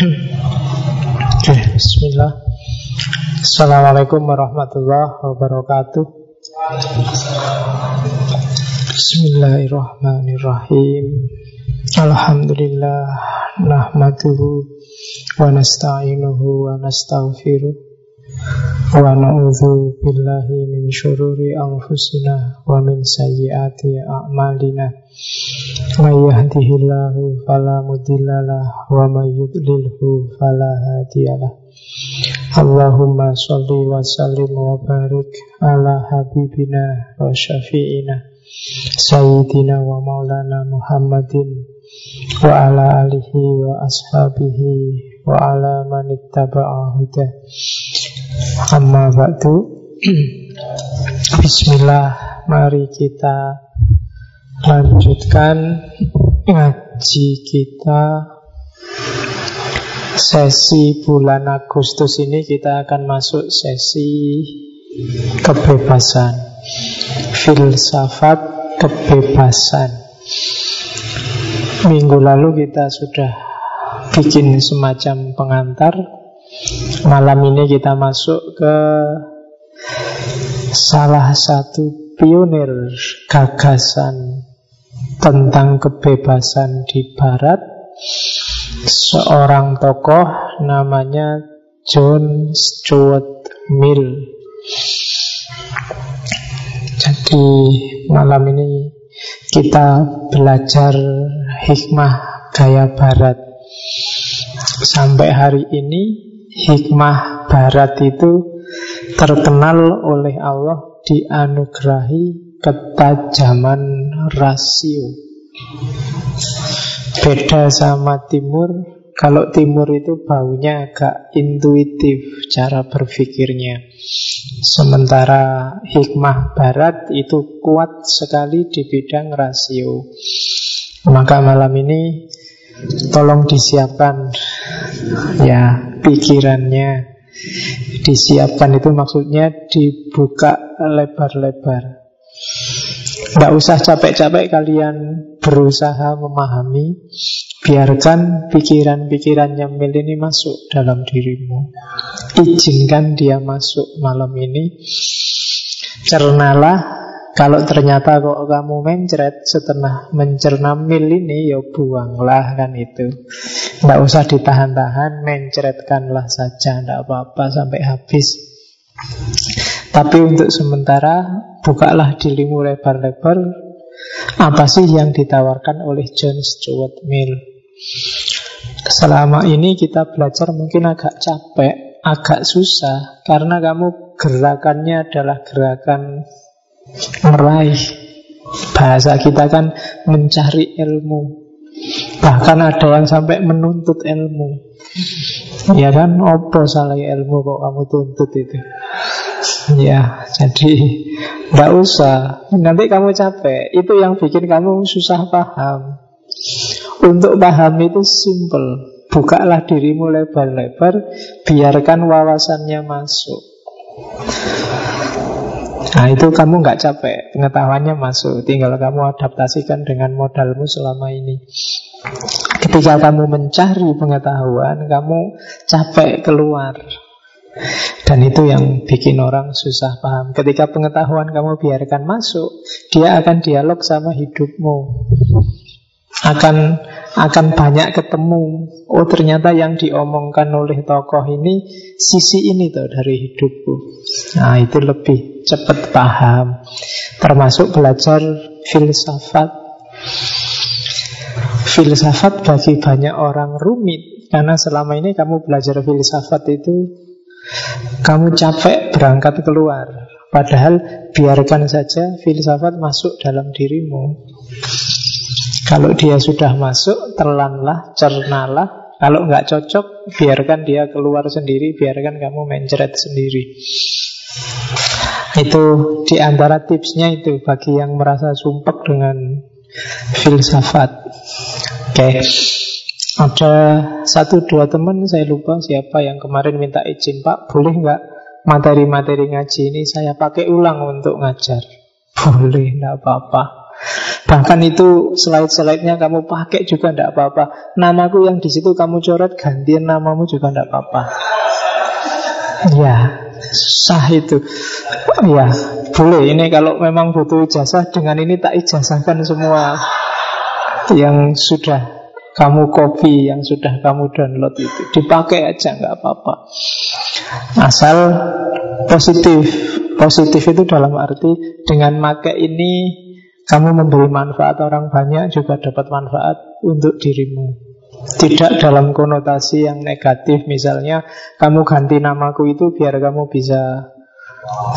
Oke, bismillah. Assalamualaikum warahmatullahi wabarakatuh. Bismillahirrahmanirrahim. Alhamdulillah nahmaduhu wa nasta'inuhu wa nastaghfiruh wa na'udzu billahi min syururi anfusina wa min sayyiati a'malina. May yahdihillahu fala mudhillalah wa may yudlilhu. Allahumma sholli wa sallim wa barik ala habibina wa syafi'ina Wa ala alihi wa ashabihi wa ala ittaba'a huda. Amma ba'du. Bismillah mari kita lanjutkan ngaji kita. Sesi bulan Agustus ini kita akan masuk sesi kebebasan. Filsafat kebebasan minggu lalu kita sudah bikin semacam pengantar malam ini kita masuk ke salah satu pionir gagasan tentang kebebasan di barat seorang tokoh namanya John Stuart Mill. Jadi malam ini kita belajar hikmah gaya barat. Sampai hari ini hikmah barat itu terkenal oleh Allah dianugerahi ketajaman rasio. Beda sama timur, kalau timur itu baunya agak intuitif cara berpikirnya. Sementara hikmah barat itu kuat sekali di bidang rasio. Maka malam ini tolong disiapkan ya pikirannya. Disiapkan itu maksudnya dibuka lebar-lebar. Tidak usah capek-capek kalian berusaha memahami Biarkan pikiran-pikiran Mil ini masuk dalam dirimu. Izinkan dia masuk malam ini. Cernalah Kalau ternyata kok kamu mencret Setelah mencerna mil ini Ya buanglah kan itu. Tidak usah ditahan-tahan Mencretkanlah saja Tidak apa-apa sampai habis. Tapi untuk sementara bukalah dirimu lebar-lebar apa sih yang ditawarkan oleh John Stuart Mill. Selama ini kita belajar mungkin agak capek, agak susah karena kamu gerakannya adalah gerakan meraih. Bahasa kita kan mencari ilmu. Bahkan ada yang sampai menuntut ilmu. Ya kan, opo salah ilmu kok kamu tuntut itu. Ya, jadi Tidak usah. Nanti kamu capek. Itu yang bikin kamu susah paham. Untuk paham itu simple. Bukalah dirimu lebar-lebar Biarkan wawasannya masuk. Nah itu kamu nggak capek. Pengetahuannya masuk. Tinggal kamu adaptasikan dengan modalmu selama ini. Ketika kamu mencari pengetahuan Kamu capek keluar dan itu yang bikin orang susah paham. Ketika pengetahuan kamu biarkan masuk, dia akan dialog sama hidupmu. Akan akan banyak ketemu. Oh ternyata yang diomongkan oleh tokoh ini sisi ini tuh dari hidupku. Nah itu lebih cepat paham. Termasuk belajar filsafat. Filsafat bagi banyak orang rumit karena selama ini kamu belajar filsafat itu kamu capek berangkat keluar. Padahal biarkan saja filsafat masuk dalam dirimu. Kalau dia sudah masuk, telanlah, cernalah. Kalau nggak cocok, biarkan dia keluar sendiri Biarkan kamu mencret sendiri. Itu di antara tipsnya itu Bagi yang merasa sumpek dengan filsafat. Oke. okay. Ada satu dua teman saya lupa siapa yang kemarin minta izin Pak boleh nggak materi-materi ngaji ini saya pakai ulang untuk ngajar Boleh, nggak apa-apa Bahkan itu slide-slide-nya kamu pakai juga tidak apa-apa. Namaku yang di situ kamu coret, gantian namamu juga tidak apa-apa. Ya, sah itu. Ya, boleh. Ini kalau memang butuh ijazah, dengan ini tak ijazahkan semua yang sudah kamu copy, yang sudah kamu download itu. Dipakai aja, nggak apa-apa. Asal positif. Positif itu dalam arti dengan make ini kamu memberi manfaat orang banyak juga dapat manfaat untuk dirimu. Tidak dalam konotasi yang negatif Misalnya kamu ganti namaku itu biar kamu bisa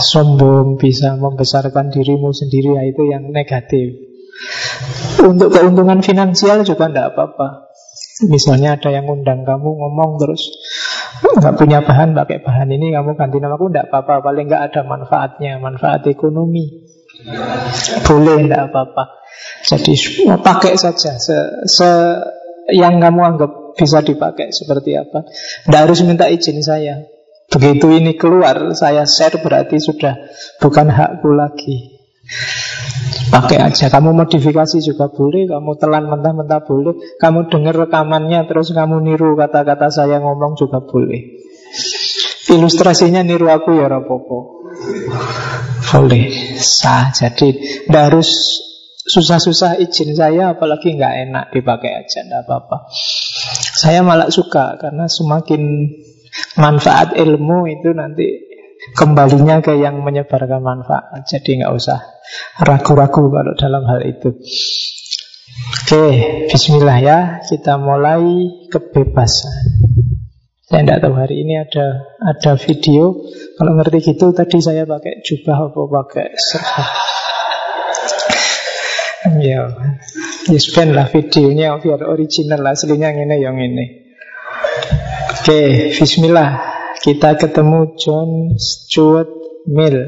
sombong Bisa membesarkan dirimu sendiri ya Itu yang negatif Untuk keuntungan finansial juga tidak apa-apa Misalnya ada yang undang kamu ngomong terus nggak punya bahan pakai bahan ini kamu ganti namaku tidak apa-apa paling nggak ada manfaatnya manfaat ekonomi boleh tidak apa-apa jadi pakai saja se, se yang kamu anggap bisa dipakai seperti apa. Tidak harus minta izin saya. Begitu ini keluar, saya share berarti sudah bukan hakku lagi. Pakai aja, kamu modifikasi juga boleh, kamu telan mentah-mentah boleh, kamu dengar rekamannya terus kamu niru kata-kata saya ngomong juga boleh. Ilustrasinya niru aku ya rapopo. Boleh, sah. Jadi tidak harus susah-susah izin saya apalagi nggak enak dipakai aja nggak apa-apa saya malah suka karena semakin manfaat ilmu itu nanti kembalinya ke yang menyebarkan manfaat. Jadi nggak usah ragu-ragu kalau dalam hal itu. Oke Bismillah ya. Kita mulai kebebasan. Saya tidak tahu hari ini ada ada video. Kalau ngerti gitu tadi saya pakai jubah apa pakai serba Ya, yes, ben lah videonya biar original lah aslinya ini yang ini. Oke, Bismillah. Kita ketemu John Stuart Mill.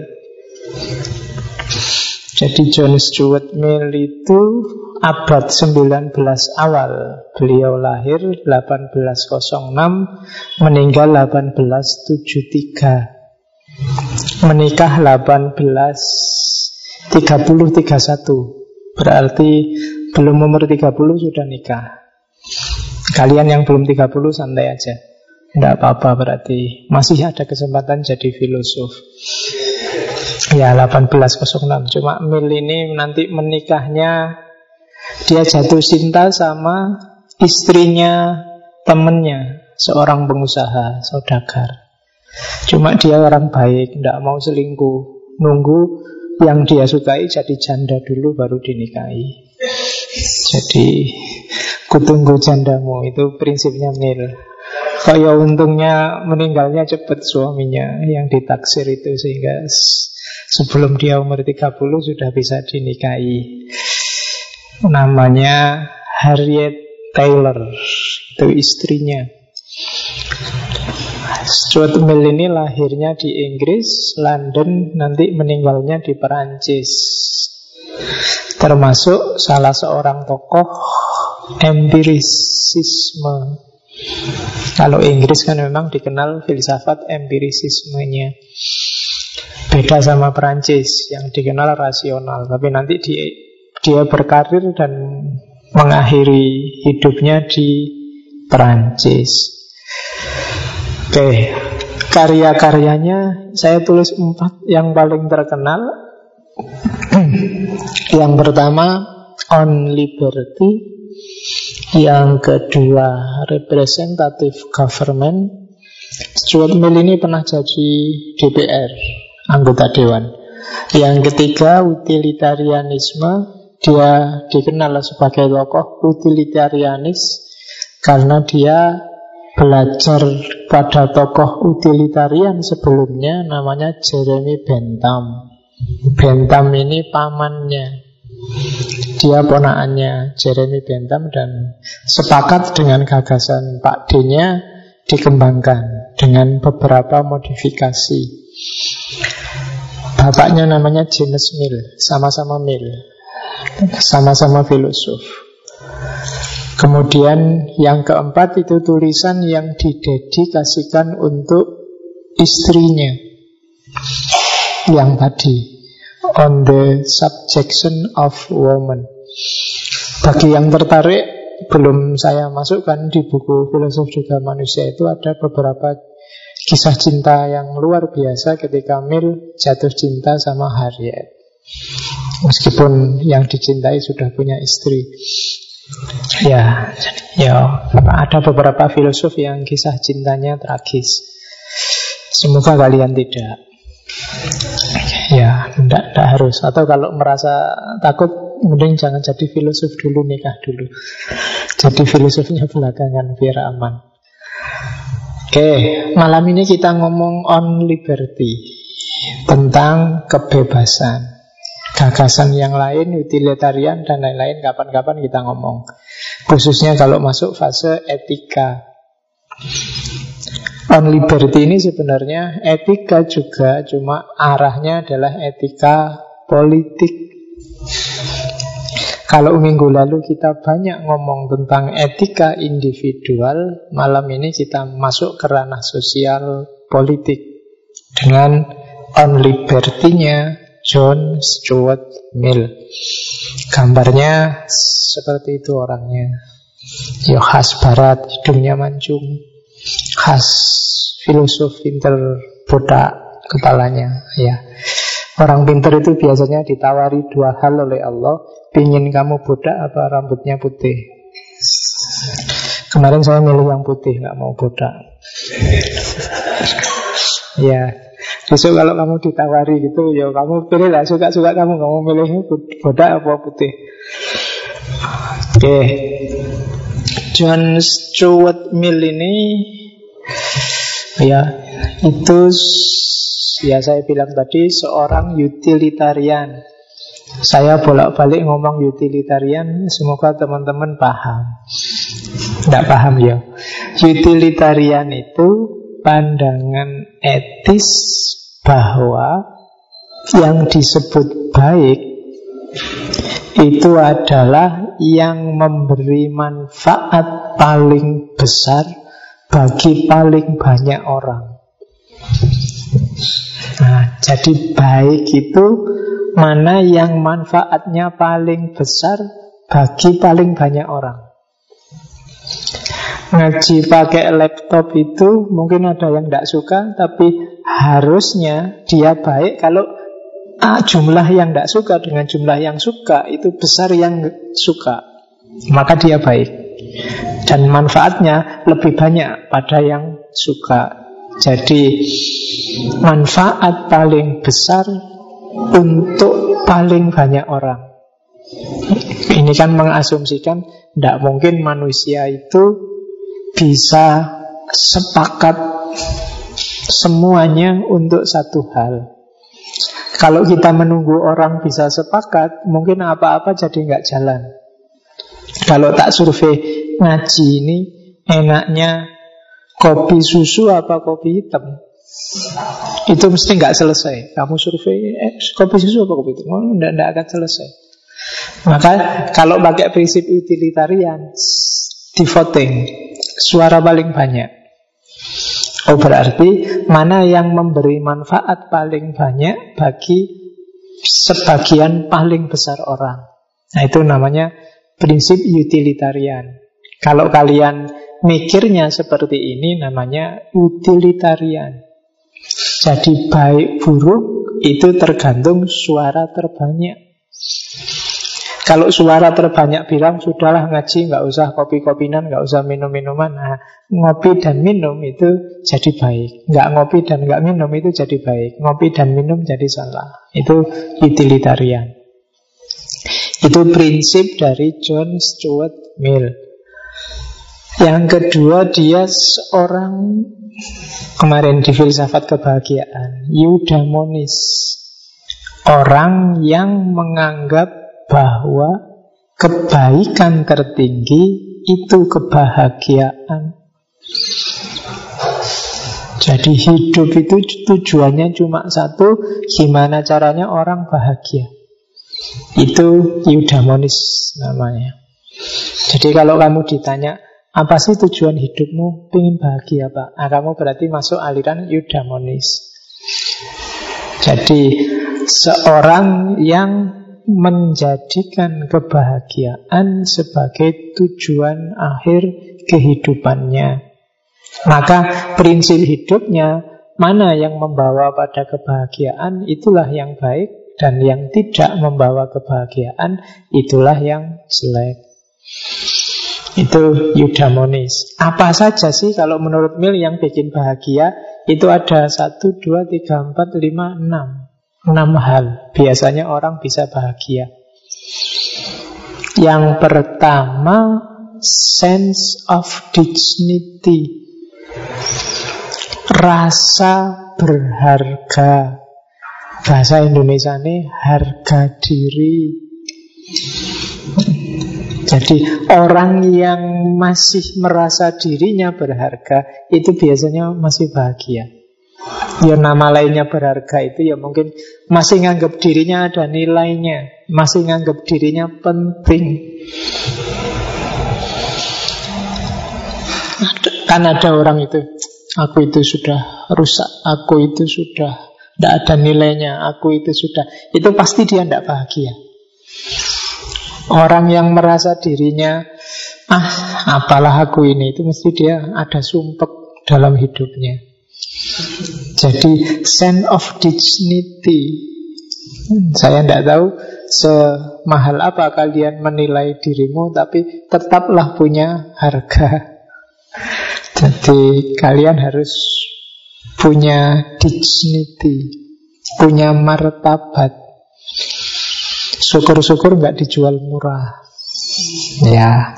Jadi John Stuart Mill itu abad 19 awal. Beliau lahir 1806, meninggal 1873. Menikah 1830-31 Berarti belum umur 30 sudah nikah Kalian yang belum 30 santai aja Tidak apa-apa berarti. Masih ada kesempatan jadi filosof. Ya 1806 Cuma Mil ini nanti menikahnya Dia jatuh cinta sama istrinya temennya Seorang pengusaha, saudagar. Cuma dia orang baik, tidak mau selingkuh. Nunggu yang dia sukai jadi janda dulu baru dinikahi. Jadi kutunggu jandamu. Itu prinsipnya mil. Kaya untungnya meninggalnya cepat suaminya yang ditaksir itu sehingga sebelum dia umur 30 sudah bisa dinikahi. Namanya Harriet Taylor itu istrinya. Stuart Mill ini lahirnya di Inggris, London, nanti meninggalnya di Perancis. Termasuk salah seorang tokoh empirisisme. Kalau Inggris kan memang dikenal filsafat empirisismenya. Beda sama Perancis yang dikenal rasional. Tapi nanti dia, dia berkarir dan mengakhiri hidupnya di Perancis. Oke, karya-karyanya saya tulis empat yang paling terkenal. yang pertama On Liberty, yang kedua Representative Government. Stuart Mill ini pernah jadi DPR, anggota dewan. Yang ketiga utilitarianisme, dia dikenal sebagai tokoh utilitarianis karena dia belajar pada tokoh utilitarian sebelumnya namanya Jeremy Bentham. Bentham ini pamannya. Dia ponaannya Jeremy Bentham dan sepakat dengan gagasan Pak D-nya dikembangkan dengan beberapa modifikasi. Bapaknya namanya James Mill, sama-sama Mill, sama-sama filosof. Kemudian yang keempat itu tulisan yang didedikasikan untuk istrinya Yang tadi On the subjection of woman Bagi yang tertarik, belum saya masukkan di buku Filosof Juga Manusia itu ada beberapa kisah cinta yang luar biasa ketika Mil jatuh cinta sama Harriet. Meskipun yang dicintai sudah punya istri. Ya, ya ada beberapa filosof yang kisah cintanya tragis. Semoga kalian tidak. Ya, tidak, harus. Atau kalau merasa takut, mending jangan jadi filosof dulu, nikah dulu. Jadi filosofnya belakangan biar aman. Oke, malam ini kita ngomong on liberty tentang kebebasan. Gagasan yang lain, utilitarian dan lain-lain kapan-kapan kita ngomong. Khususnya kalau masuk fase etika. On liberty ini sebenarnya etika juga, cuma arahnya adalah etika politik. Kalau minggu lalu kita banyak ngomong tentang etika individual, malam ini kita masuk ke ranah sosial politik dengan on liberty-nya John Stuart Mill. Gambarnya seperti itu orangnya. Ya khas barat, hidungnya mancung. Khas filosof pinter bodak kepalanya. Ya. Orang pinter itu biasanya ditawari dua hal oleh Allah. Pingin kamu bodak apa rambutnya putih? Kemarin saya milih yang putih, nggak mau bodak. ya, Besok kalau kamu ditawari gitu, ya kamu pilih lah suka-suka kamu, kamu milih bodak apa putih. Oke, okay. John Stuart Mill ini, ya itu ya saya bilang tadi seorang utilitarian. Saya bolak-balik ngomong utilitarian, semoga teman-teman paham. Tidak paham ya. Utilitarian itu pandangan etis bahwa yang disebut baik itu adalah yang memberi manfaat paling besar bagi paling banyak orang. Nah, jadi baik itu mana yang manfaatnya paling besar bagi paling banyak orang. Ngaji pakai laptop itu mungkin ada yang tidak suka, tapi harusnya dia baik kalau ah, jumlah yang tidak suka dengan jumlah yang suka itu besar yang suka, maka dia baik. Dan manfaatnya lebih banyak pada yang suka. Jadi manfaat paling besar untuk paling banyak orang. Ini kan mengasumsikan tidak mungkin manusia itu bisa sepakat semuanya untuk satu hal. Kalau kita menunggu orang bisa sepakat, mungkin apa-apa jadi nggak jalan. Kalau tak survei ngaji ini, enaknya kopi susu apa kopi hitam? Itu mesti nggak selesai. Kamu survei eh, kopi susu apa kopi hitam? Oh, enggak, akan selesai. Maka kalau pakai prinsip utilitarian, di voting suara paling banyak. Oh berarti mana yang memberi manfaat paling banyak bagi sebagian paling besar orang. Nah itu namanya prinsip utilitarian. Kalau kalian mikirnya seperti ini namanya utilitarian. Jadi baik buruk itu tergantung suara terbanyak. Kalau suara terbanyak bilang sudahlah ngaji, nggak usah kopi-kopinan, nggak usah minum-minuman. Nah, ngopi dan minum itu jadi baik. Nggak ngopi dan nggak minum itu jadi baik. Ngopi dan minum jadi salah. Itu utilitarian. Itu prinsip dari John Stuart Mill. Yang kedua dia seorang kemarin di filsafat kebahagiaan, eudaimonis. Orang yang menganggap bahwa kebaikan tertinggi itu kebahagiaan. Jadi hidup itu tujuannya cuma satu, gimana caranya orang bahagia. Itu eudaimonis namanya. Jadi kalau kamu ditanya, apa sih tujuan hidupmu? Pengen bahagia Pak. Nah, kamu berarti masuk aliran eudaimonis. Jadi seorang yang menjadikan kebahagiaan sebagai tujuan akhir kehidupannya. Maka prinsip hidupnya mana yang membawa pada kebahagiaan itulah yang baik dan yang tidak membawa kebahagiaan itulah yang jelek. Itu eudaimonis. Apa saja sih kalau menurut Mil yang bikin bahagia? Itu ada satu, dua, tiga, empat, lima, enam. Enam hal. Biasanya orang bisa bahagia. Yang pertama, sense of dignity. Rasa berharga. Bahasa Indonesia ini harga diri. Jadi orang yang masih merasa dirinya berharga itu biasanya masih bahagia. Ya nama lainnya berharga itu ya mungkin masih nganggap dirinya ada nilainya, masih nganggap dirinya penting. Kan ada orang itu, aku itu sudah rusak, aku itu sudah tidak ada nilainya, aku itu sudah, itu pasti dia tidak bahagia. Orang yang merasa dirinya Ah, apalah aku ini Itu mesti dia ada sumpek dalam hidupnya. Jadi sense of dignity. Saya tidak tahu Semahal apa kalian menilai dirimu Tapi tetaplah punya harga. Jadi kalian harus punya dignity Punya martabat Syukur-syukur nggak dijual murah. Ya,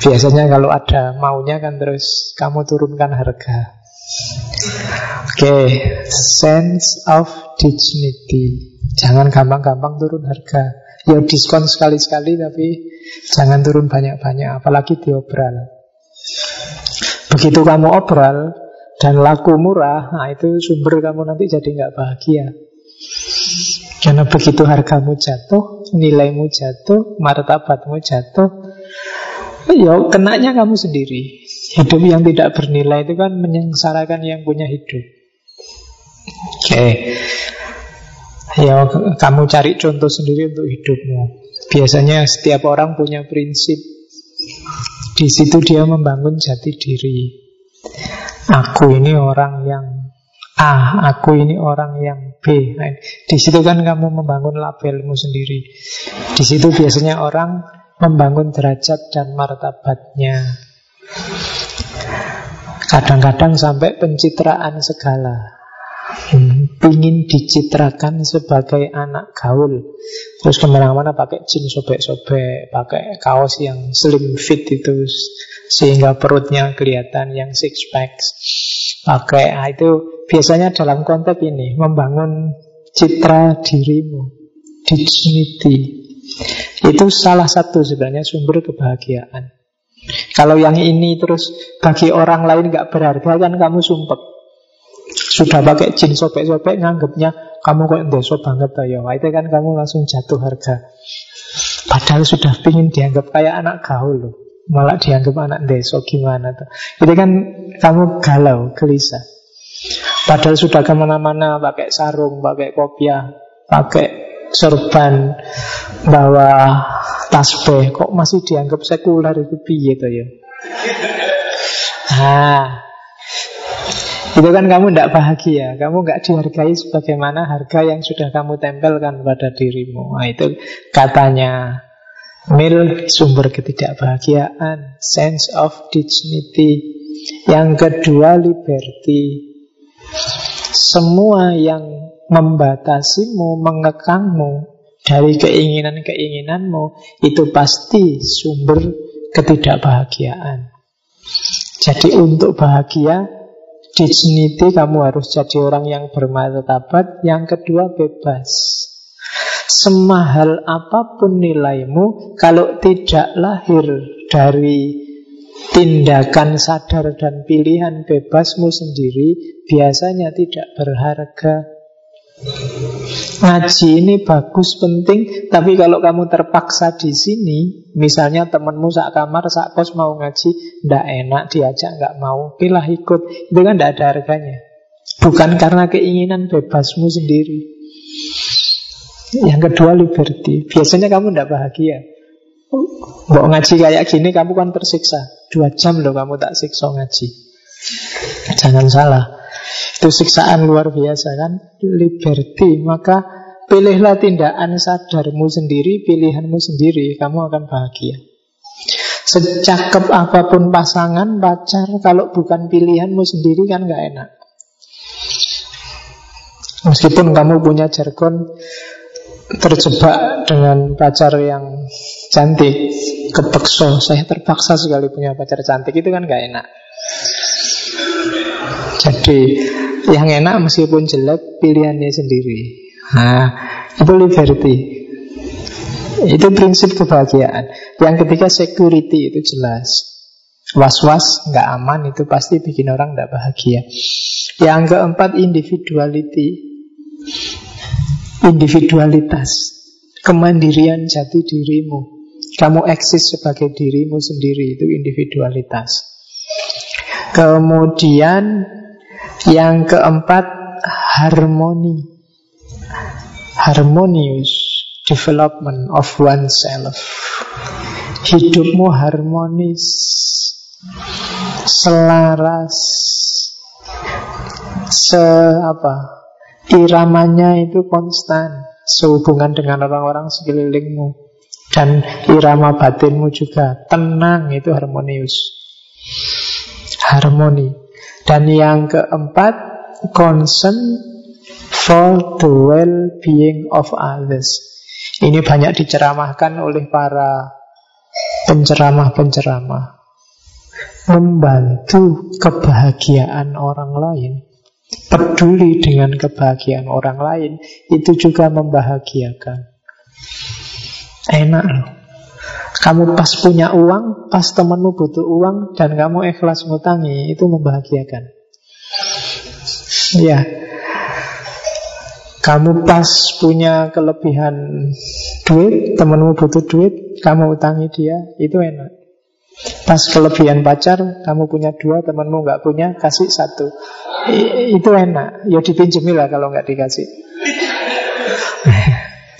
biasanya kalau ada maunya kan terus kamu turunkan harga. Oke, okay. sense of dignity. Jangan gampang-gampang turun harga. Ya diskon sekali-sekali tapi jangan turun banyak-banyak, apalagi diobral. Begitu kamu obral dan laku murah, nah itu sumber kamu nanti jadi nggak bahagia. Karena begitu hargamu jatuh, nilaimu jatuh, martabatmu jatuh, ya kenanya kamu sendiri. Hidup yang tidak bernilai itu kan menyengsarakan yang punya hidup. Oke. Okay. Ya, kamu cari contoh sendiri untuk hidupmu. Biasanya setiap orang punya prinsip. Di situ dia membangun jati diri. Aku ini orang yang A, aku ini orang yang B. Nah, di situ kan kamu membangun labelmu sendiri. Di situ biasanya orang membangun derajat dan martabatnya. Kadang-kadang sampai pencitraan segala. Hmm, ingin dicitrakan sebagai anak gaul Terus ke mana-mana pakai jeans sobek-sobek Pakai kaos yang slim fit itu Sehingga perutnya kelihatan yang six packs Pakai, nah itu biasanya dalam konteks ini membangun citra dirimu, dignity. Itu salah satu sebenarnya sumber kebahagiaan. Kalau yang ini terus bagi orang lain nggak berharga kan kamu sumpek. Sudah pakai jin sobek-sobek nganggapnya kamu kok ndeso banget ya. Itu kan kamu langsung jatuh harga. Padahal sudah pingin dianggap kayak anak gaul loh. Malah dianggap anak deso gimana tuh. Itu kan kamu galau, gelisah. Padahal sudah ke mana-mana pakai sarung, pakai kopiah, pakai sorban, bawa tasbih, kok masih dianggap sekuler itu piye to ya? Nah, itu kan kamu tidak bahagia, kamu nggak dihargai sebagaimana harga yang sudah kamu tempelkan pada dirimu. Nah, itu katanya Mil sumber ketidakbahagiaan, sense of dignity. Yang kedua liberty, semua yang membatasimu, mengekangmu dari keinginan-keinginanmu itu pasti sumber ketidakbahagiaan. Jadi untuk bahagia dignity kamu harus jadi orang yang bermartabat, yang kedua bebas. Semahal apa pun nilaimu, kalau tidak lahir dari tindakan sadar dan pilihan bebasmu sendiri biasanya tidak berharga. Ngaji ini bagus, penting, tapi kalau kamu terpaksa di sini, misalnya temanmu sak kamar, sak kos mau ngaji, ndak enak, diajak nggak mau, pilih ikut, itu kan ndak ada harganya. Bukan karena keinginan bebasmu sendiri. Yang kedua liberty. Biasanya kamu tidak bahagia. Mau ngaji kayak gini kamu kan tersiksa. Dua jam loh kamu tak siksa ngaji. Jangan salah. Itu siksaan luar biasa kan. Liberty. Maka pilihlah tindakan sadarmu sendiri, pilihanmu sendiri. Kamu akan bahagia. Secakep apa pun pasangan, pacar, kalau bukan pilihanmu sendiri kan gak enak. Meskipun kamu punya jargon terjebak dengan pacar yang cantik. Kepeksa. Saya terpaksa sekali punya pacar cantik. Itu kan gak enak. Jadi yang enak meskipun jelek pilihannya sendiri. Nah itu liberty. Itu prinsip kebahagiaan. Yang ketiga security. Itu jelas. Was-was nggak aman itu pasti bikin orang nggak bahagia. Yang keempat individuality individualitas, kemandirian jati dirimu. Kamu eksis sebagai dirimu sendiri, itu individualitas. Kemudian yang keempat harmoni. Harmonious development of oneself. Hidupmu harmonis, selaras, se apa? Iramanya itu konstan sehubungan dengan orang-orang sekelilingmu. Dan irama batinmu juga tenang itu harmonius. Harmoni. Dan yang keempat concern for the well-being of others. Ini banyak diceramahkan oleh para penceramah-penceramah. Membantu kebahagiaan orang lain peduli dengan kebahagiaan orang lain, itu juga membahagiakan. Enak loh. Kamu pas punya uang, pas temanmu butuh uang, dan kamu ikhlas ngutangi, itu membahagiakan. Ya, kamu pas punya kelebihan duit, temanmu butuh duit, kamu utangi dia, itu enak. Pas kelebihan pacar, kamu punya dua, temanmu nggak punya, kasih satu. Itu enak. Ya dipinjemi lah kalau nggak dikasih.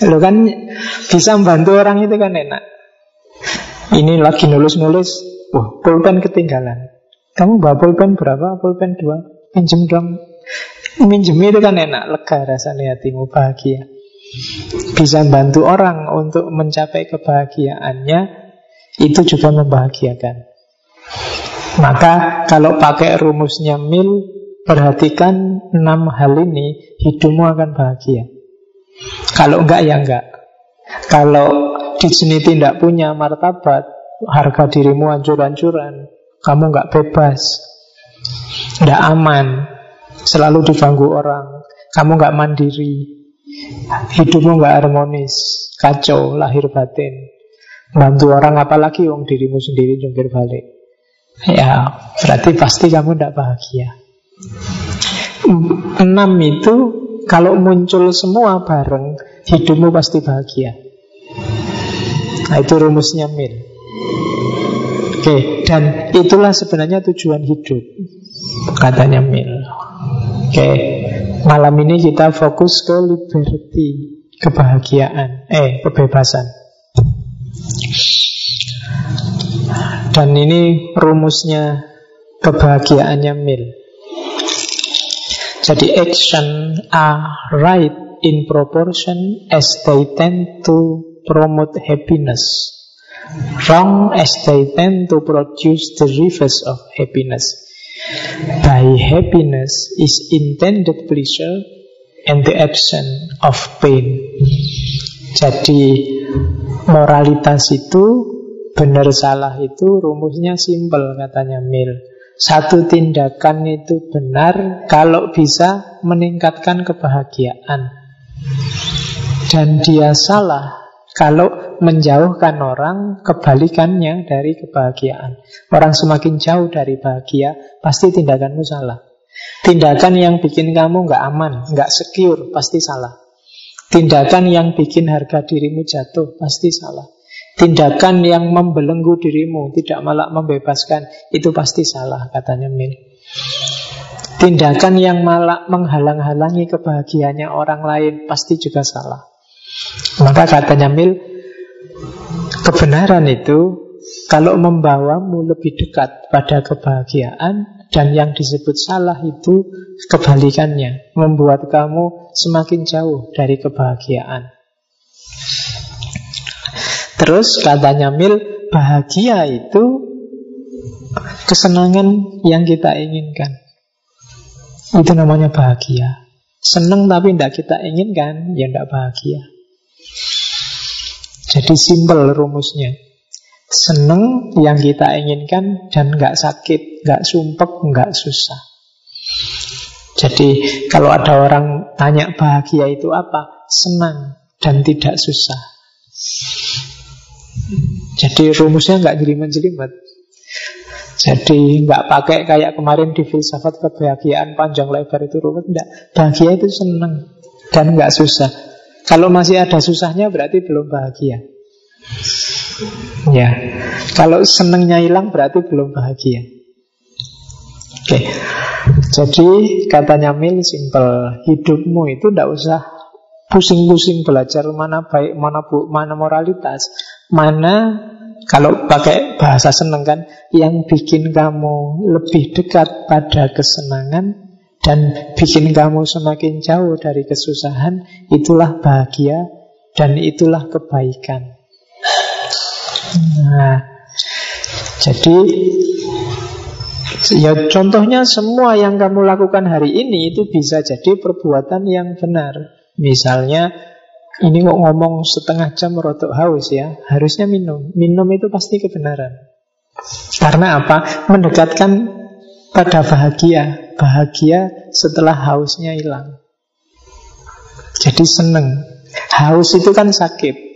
Lo kan bisa membantu orang itu kan enak. Ini lagi nulis-nulis, wah pulpen ketinggalan. Kamu bawa pulpen berapa? Pulpen dua. Pinjem dong. Minjem itu kan enak, lega rasanya hatimu bahagia. Bisa bantu orang untuk mencapai kebahagiaannya, itu juga membahagiakan. Maka kalau pakai rumusnya mil Perhatikan enam hal ini, hidupmu akan bahagia. Kalau enggak ya enggak. Kalau di sini tidak punya martabat, harga dirimu hancur-hancuran, kamu enggak bebas, enggak aman, selalu diganggu orang, kamu enggak mandiri, hidupmu enggak harmonis, kacau, lahir batin. Bantu orang apalagi wong dirimu sendiri jungkir balik. Ya, berarti pasti kamu tidak bahagia. Enam itu kalau muncul semua bareng, hidupmu pasti bahagia. Nah itu rumusnya Mil. Oke, dan itulah sebenarnya tujuan hidup, katanya Mil. Oke, malam ini kita fokus ke liberty, kebahagiaan, eh kebebasan. Dan ini rumusnya kebahagiaannya Mil. Jadi action are right in proportion as they tend to promote happiness. Wrong as they tend to produce the reverse of happiness. By happiness is intended pleasure and the absence of pain. Jadi moralitas itu benar salah itu rumusnya simpel katanya Mill. Satu tindakan itu benar kalau bisa meningkatkan kebahagiaan. Dan dia salah kalau menjauhkan orang kebalikannya dari kebahagiaan. Orang semakin jauh dari bahagia, pasti tindakanmu salah. Tindakan yang bikin kamu nggak aman, nggak secure, pasti salah. Tindakan yang bikin harga dirimu jatuh, pasti salah. Tindakan yang membelenggu dirimu Tidak malah membebaskan Itu pasti salah katanya Mil Tindakan yang malah menghalang-halangi kebahagiaannya orang lain Pasti juga salah Maka katanya Mil, kebenaran itu kalau membawamu lebih dekat pada kebahagiaan dan yang disebut salah itu kebalikannya, membuat kamu semakin jauh dari kebahagiaan. Terus katanya Mil, bahagia itu kesenangan yang kita inginkan. Itu namanya bahagia. Senang tapi tidak kita inginkan, ya tidak bahagia. Jadi simpel rumusnya. Seneng yang kita inginkan dan nggak sakit, nggak sumpek, nggak susah. Jadi kalau ada orang tanya bahagia itu apa? Senang dan tidak susah. Jadi rumusnya nggak jelimet-jelimet. Jadi nggak pakai kayak kemarin di filsafat kebahagiaan panjang lebar itu rumit, enggak. Bahagia itu senang dan nggak susah. Kalau masih ada susahnya berarti belum bahagia. Ya, kalau senengnya hilang berarti belum bahagia. Oke, jadi katanya Mil simple, hidupmu itu tidak usah pusing-pusing belajar mana baik, mana bu, mana moralitas, mana kalau pakai bahasa seneng kan, yang bikin kamu lebih dekat pada kesenangan dan bikin kamu semakin jauh dari kesusahan, itulah bahagia dan itulah kebaikan. Nah, jadi ya contohnya semua yang kamu lakukan hari ini itu bisa jadi perbuatan yang benar. Misalnya ini kok ngomong setengah jam rotok haus ya, harusnya minum. Minum itu pasti kebenaran. Karena apa? Mendekatkan pada bahagia. Bahagia setelah hausnya hilang. Jadi seneng. Haus itu kan sakit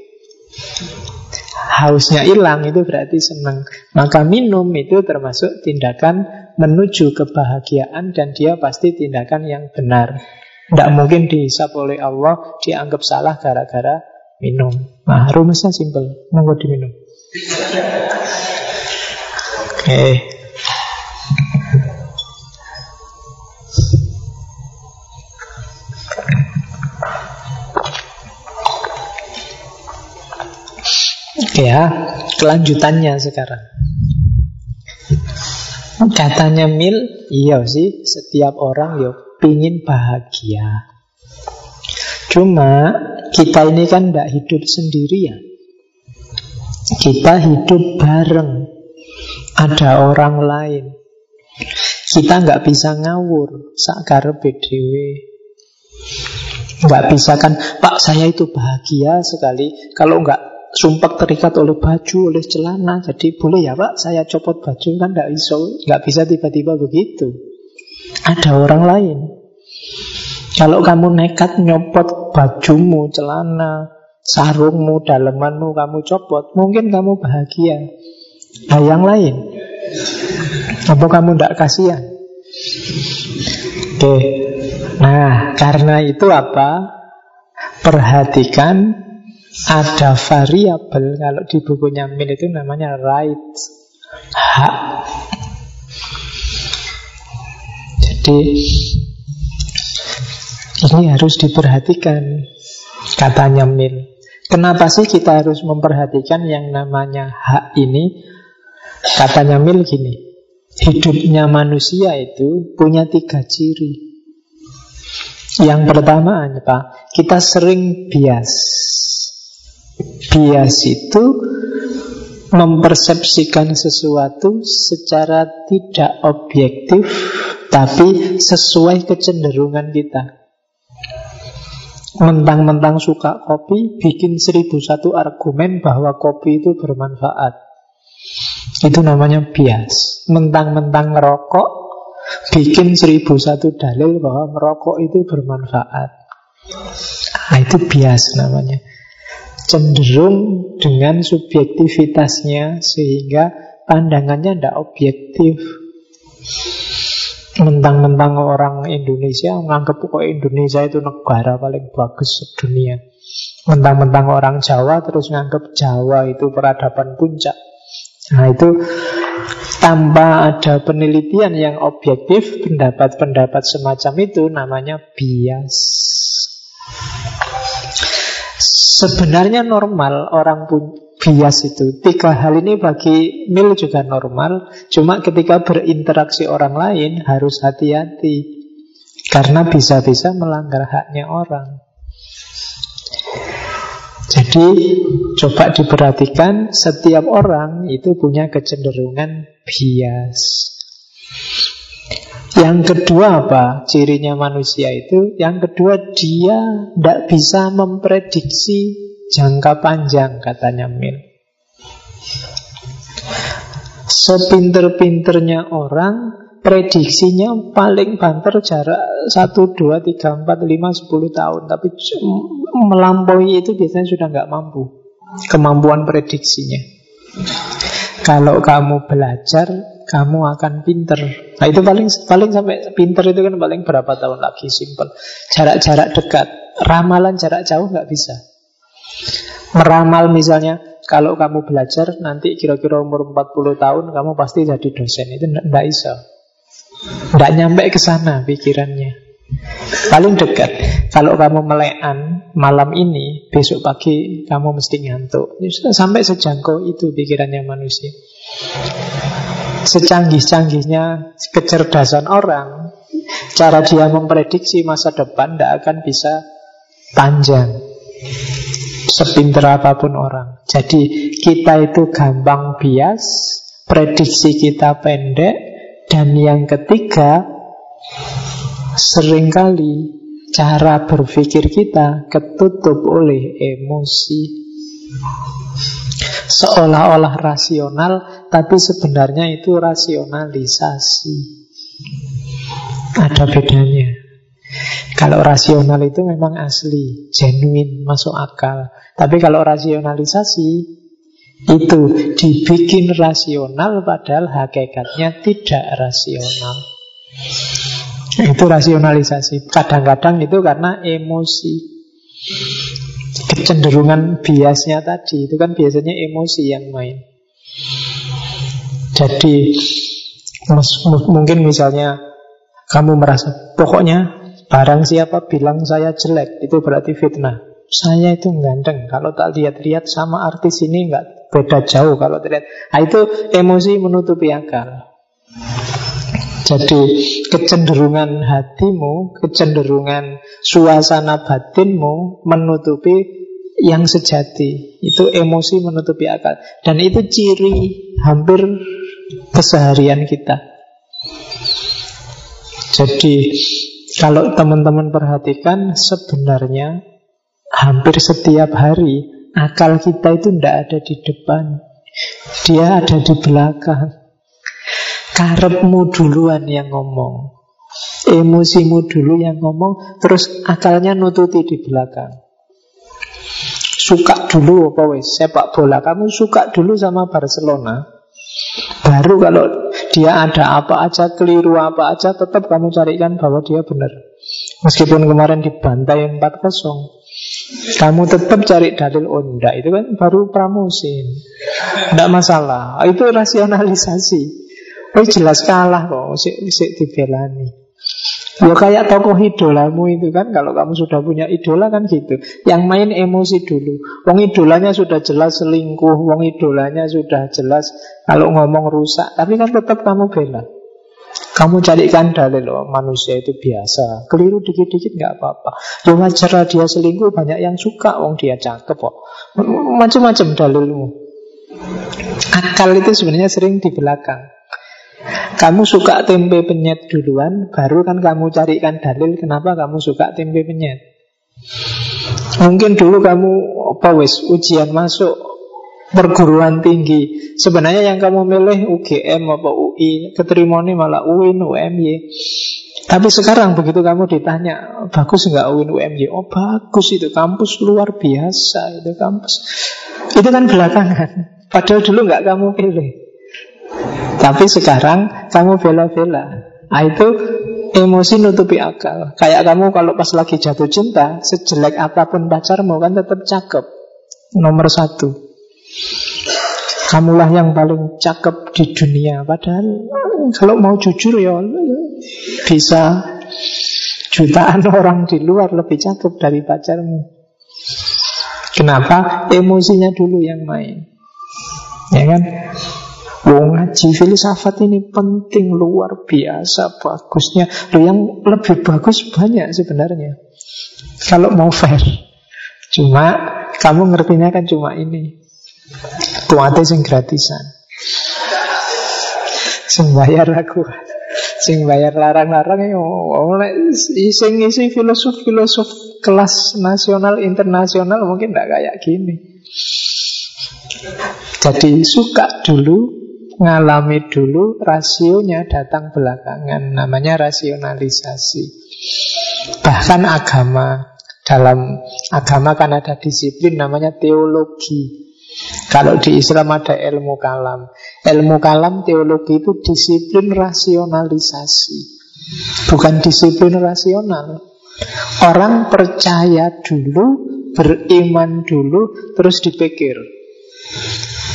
hausnya hilang itu berarti senang. Maka minum itu termasuk tindakan menuju kebahagiaan dan dia pasti tindakan yang benar. Tidak mungkin dihisap oleh Allah dianggap salah gara-gara minum. Nah, rumusnya simpel, nunggu diminum. Oke. Okay. Ya, kelanjutannya sekarang. Katanya Mil, iya sih, setiap orang ya pingin bahagia. Cuma kita ini kan tidak hidup sendirian. Kita hidup bareng. Ada orang lain. Kita nggak bisa ngawur sakar BDW. Nggak bisa kan, Pak saya itu bahagia sekali. Kalau nggak sumpah terikat oleh baju, oleh celana. Jadi boleh ya pak, saya copot baju kan bisa, nggak bisa tiba-tiba begitu. Ada orang lain. Kalau kamu nekat nyopot bajumu, celana, sarungmu, dalemanmu kamu copot, mungkin kamu bahagia. Nah yang lain, apa kamu tidak kasihan? Oke, nah karena itu apa? Perhatikan ada variabel kalau di bukunya Min itu namanya right hak. Jadi ini harus diperhatikan katanya Min. Kenapa sih kita harus memperhatikan yang namanya hak ini? Katanya Mil gini, hidupnya manusia itu punya tiga ciri. Yang pertama apa? Kita sering bias. Bias itu mempersepsikan sesuatu secara tidak objektif tapi sesuai kecenderungan kita. Mentang-mentang suka kopi, bikin seribu satu argumen bahwa kopi itu bermanfaat. Itu namanya bias. Mentang-mentang ngerokok, bikin seribu satu dalil bahwa merokok itu bermanfaat. Nah, itu bias namanya cenderung dengan subjektivitasnya sehingga pandangannya tidak objektif. Mentang-mentang orang Indonesia menganggap kok Indonesia itu negara paling bagus sedunia. Mentang-mentang orang Jawa terus menganggap Jawa itu peradaban puncak. Nah itu tanpa ada penelitian yang objektif, pendapat-pendapat semacam itu namanya bias. Sebenarnya normal orang pun bias itu. Tiga hal ini bagi Mil juga normal. Cuma ketika berinteraksi orang lain harus hati-hati. Karena bisa-bisa melanggar haknya orang. Jadi coba diperhatikan setiap orang itu punya kecenderungan bias. Yang kedua apa cirinya manusia itu? Yang kedua dia tidak bisa memprediksi jangka panjang katanya Mil. Sepinter-pinternya orang prediksinya paling banter jarak 1, 2, 3, 4, 5, 10 tahun. Tapi melampaui itu biasanya sudah nggak mampu. Kemampuan prediksinya. Kalau kamu belajar, kamu akan pinter. Nah itu paling paling sampai pinter itu kan paling berapa tahun lagi? Simple. Jarak-jarak dekat. Ramalan jarak jauh nggak bisa Meramal misalnya kalau kamu belajar nanti kira-kira umur 40 tahun kamu pasti jadi dosen itu tidak bisa tidak nyampe ke sana pikirannya. Paling dekat. Kalau kamu melekan malam ini, besok pagi kamu mesti ngantuk. Ya sampai sejangkau itu pikirannya manusia. Secanggih-canggihnya kecerdasan orang, cara dia memprediksi masa depan tidak akan bisa panjang. Sepinter apa pun orang. Jadi kita itu gampang bias, prediksi kita pendek, dan yang ketiga, sering kali cara berpikir kita ketutup oleh emosi. Seolah-olah rasional, tapi sebenarnya itu rasionalisasi. Ada bedanya. Kalau rasional itu memang asli, genuine, masuk akal. Tapi kalau rasionalisasi itu dibikin rasional padahal hakikatnya tidak rasional. Itu rasionalisasi. Kadang-kadang itu karena emosi. Kecenderungan biasnya tadi itu kan biasanya emosi yang main. Jadi mungkin misalnya kamu merasa pokoknya barang siapa bilang saya jelek itu berarti fitnah. Saya itu ganteng. Kalau tak lihat-lihat sama artis ini nggak beda jauh kalau terlihat. Nah, itu emosi menutupi akal. Jadi kecenderungan hatimu, kecenderungan suasana batinmu menutupi yang sejati. Itu emosi menutupi akal. Dan itu ciri hampir keseharian kita. Jadi kalau teman-teman perhatikan sebenarnya hampir setiap hari akal kita itu tidak ada di depan. Dia ada di belakang. Karepmu duluan yang ngomong. Emosimu dulu yang ngomong, terus akalnya nututi di belakang. Suka dulu apa wes sepak bola. Kamu suka dulu sama Barcelona. Baru kalau dia ada apa aja, keliru apa aja, tetap kamu carikan bahwa dia benar. Meskipun kemarin dibantai 4-0 kamu tetap cari dalil oh enggak Itu kan baru pramusim. Enggak masalah. Itu rasionalisasi. Oh jelas kalah kok Sik, sik dibelani Ya kayak tokoh idolamu itu kan Kalau kamu sudah punya idola kan gitu Yang main emosi dulu Wong idolanya sudah jelas selingkuh Wong idolanya sudah jelas Kalau ngomong rusak Tapi kan tetap kamu bela kamu carikan dalil loh, manusia itu biasa. Keliru dikit-dikit nggak apa-apa. Ya wajar dia selingkuh, banyak yang suka, wong dia cakep kok. Macam-macam dalilmu. Akal itu sebenarnya sering di belakang. Kamu suka tempe penyet duluan, baru kan kamu carikan dalil kenapa kamu suka tempe penyet. Mungkin dulu kamu apa wes ujian masuk perguruan tinggi. Sebenarnya yang kamu milih UGM apa UI, keterimoni malah UIN, UMY. Tapi sekarang begitu kamu ditanya, bagus nggak UIN, UMY? Oh bagus itu, kampus luar biasa itu kampus. Itu kan belakangan. Padahal dulu nggak kamu pilih. Tapi sekarang kamu bela-bela. Nah itu emosi nutupi akal. Kayak kamu kalau pas lagi jatuh cinta, sejelek apa pun pacarmu kan tetap cakep. Nomor satu. Kamulah yang paling cakep di dunia Padahal kalau mau jujur ya Bisa jutaan orang di luar lebih cakep dari pacarmu Kenapa? Emosinya dulu yang main. Ya kan? Wong ngaji filsafat ini penting luar biasa bagusnya. Loh yang lebih bagus banyak sebenarnya. Kalau mau fair. Cuma kamu ngertinya kan cuma ini. Kuatnya sing gratisan. Sing bayar aku. Sing bayar larang-larang ya oleh sing isi filosof-filosof kelas nasional internasional mungkin tidak kayak gini. Jadi suka dulu, ngalami dulu, rasionya datang belakangan. Namanya rasionalisasi. Bahkan agama, dalam agama kan ada disiplin namanya teologi. Kalau di Islam ada ilmu kalam. Ilmu kalam teologi itu disiplin rasionalisasi. Bukan disiplin rasional. Orang percaya dulu, beriman dulu, terus dipikir.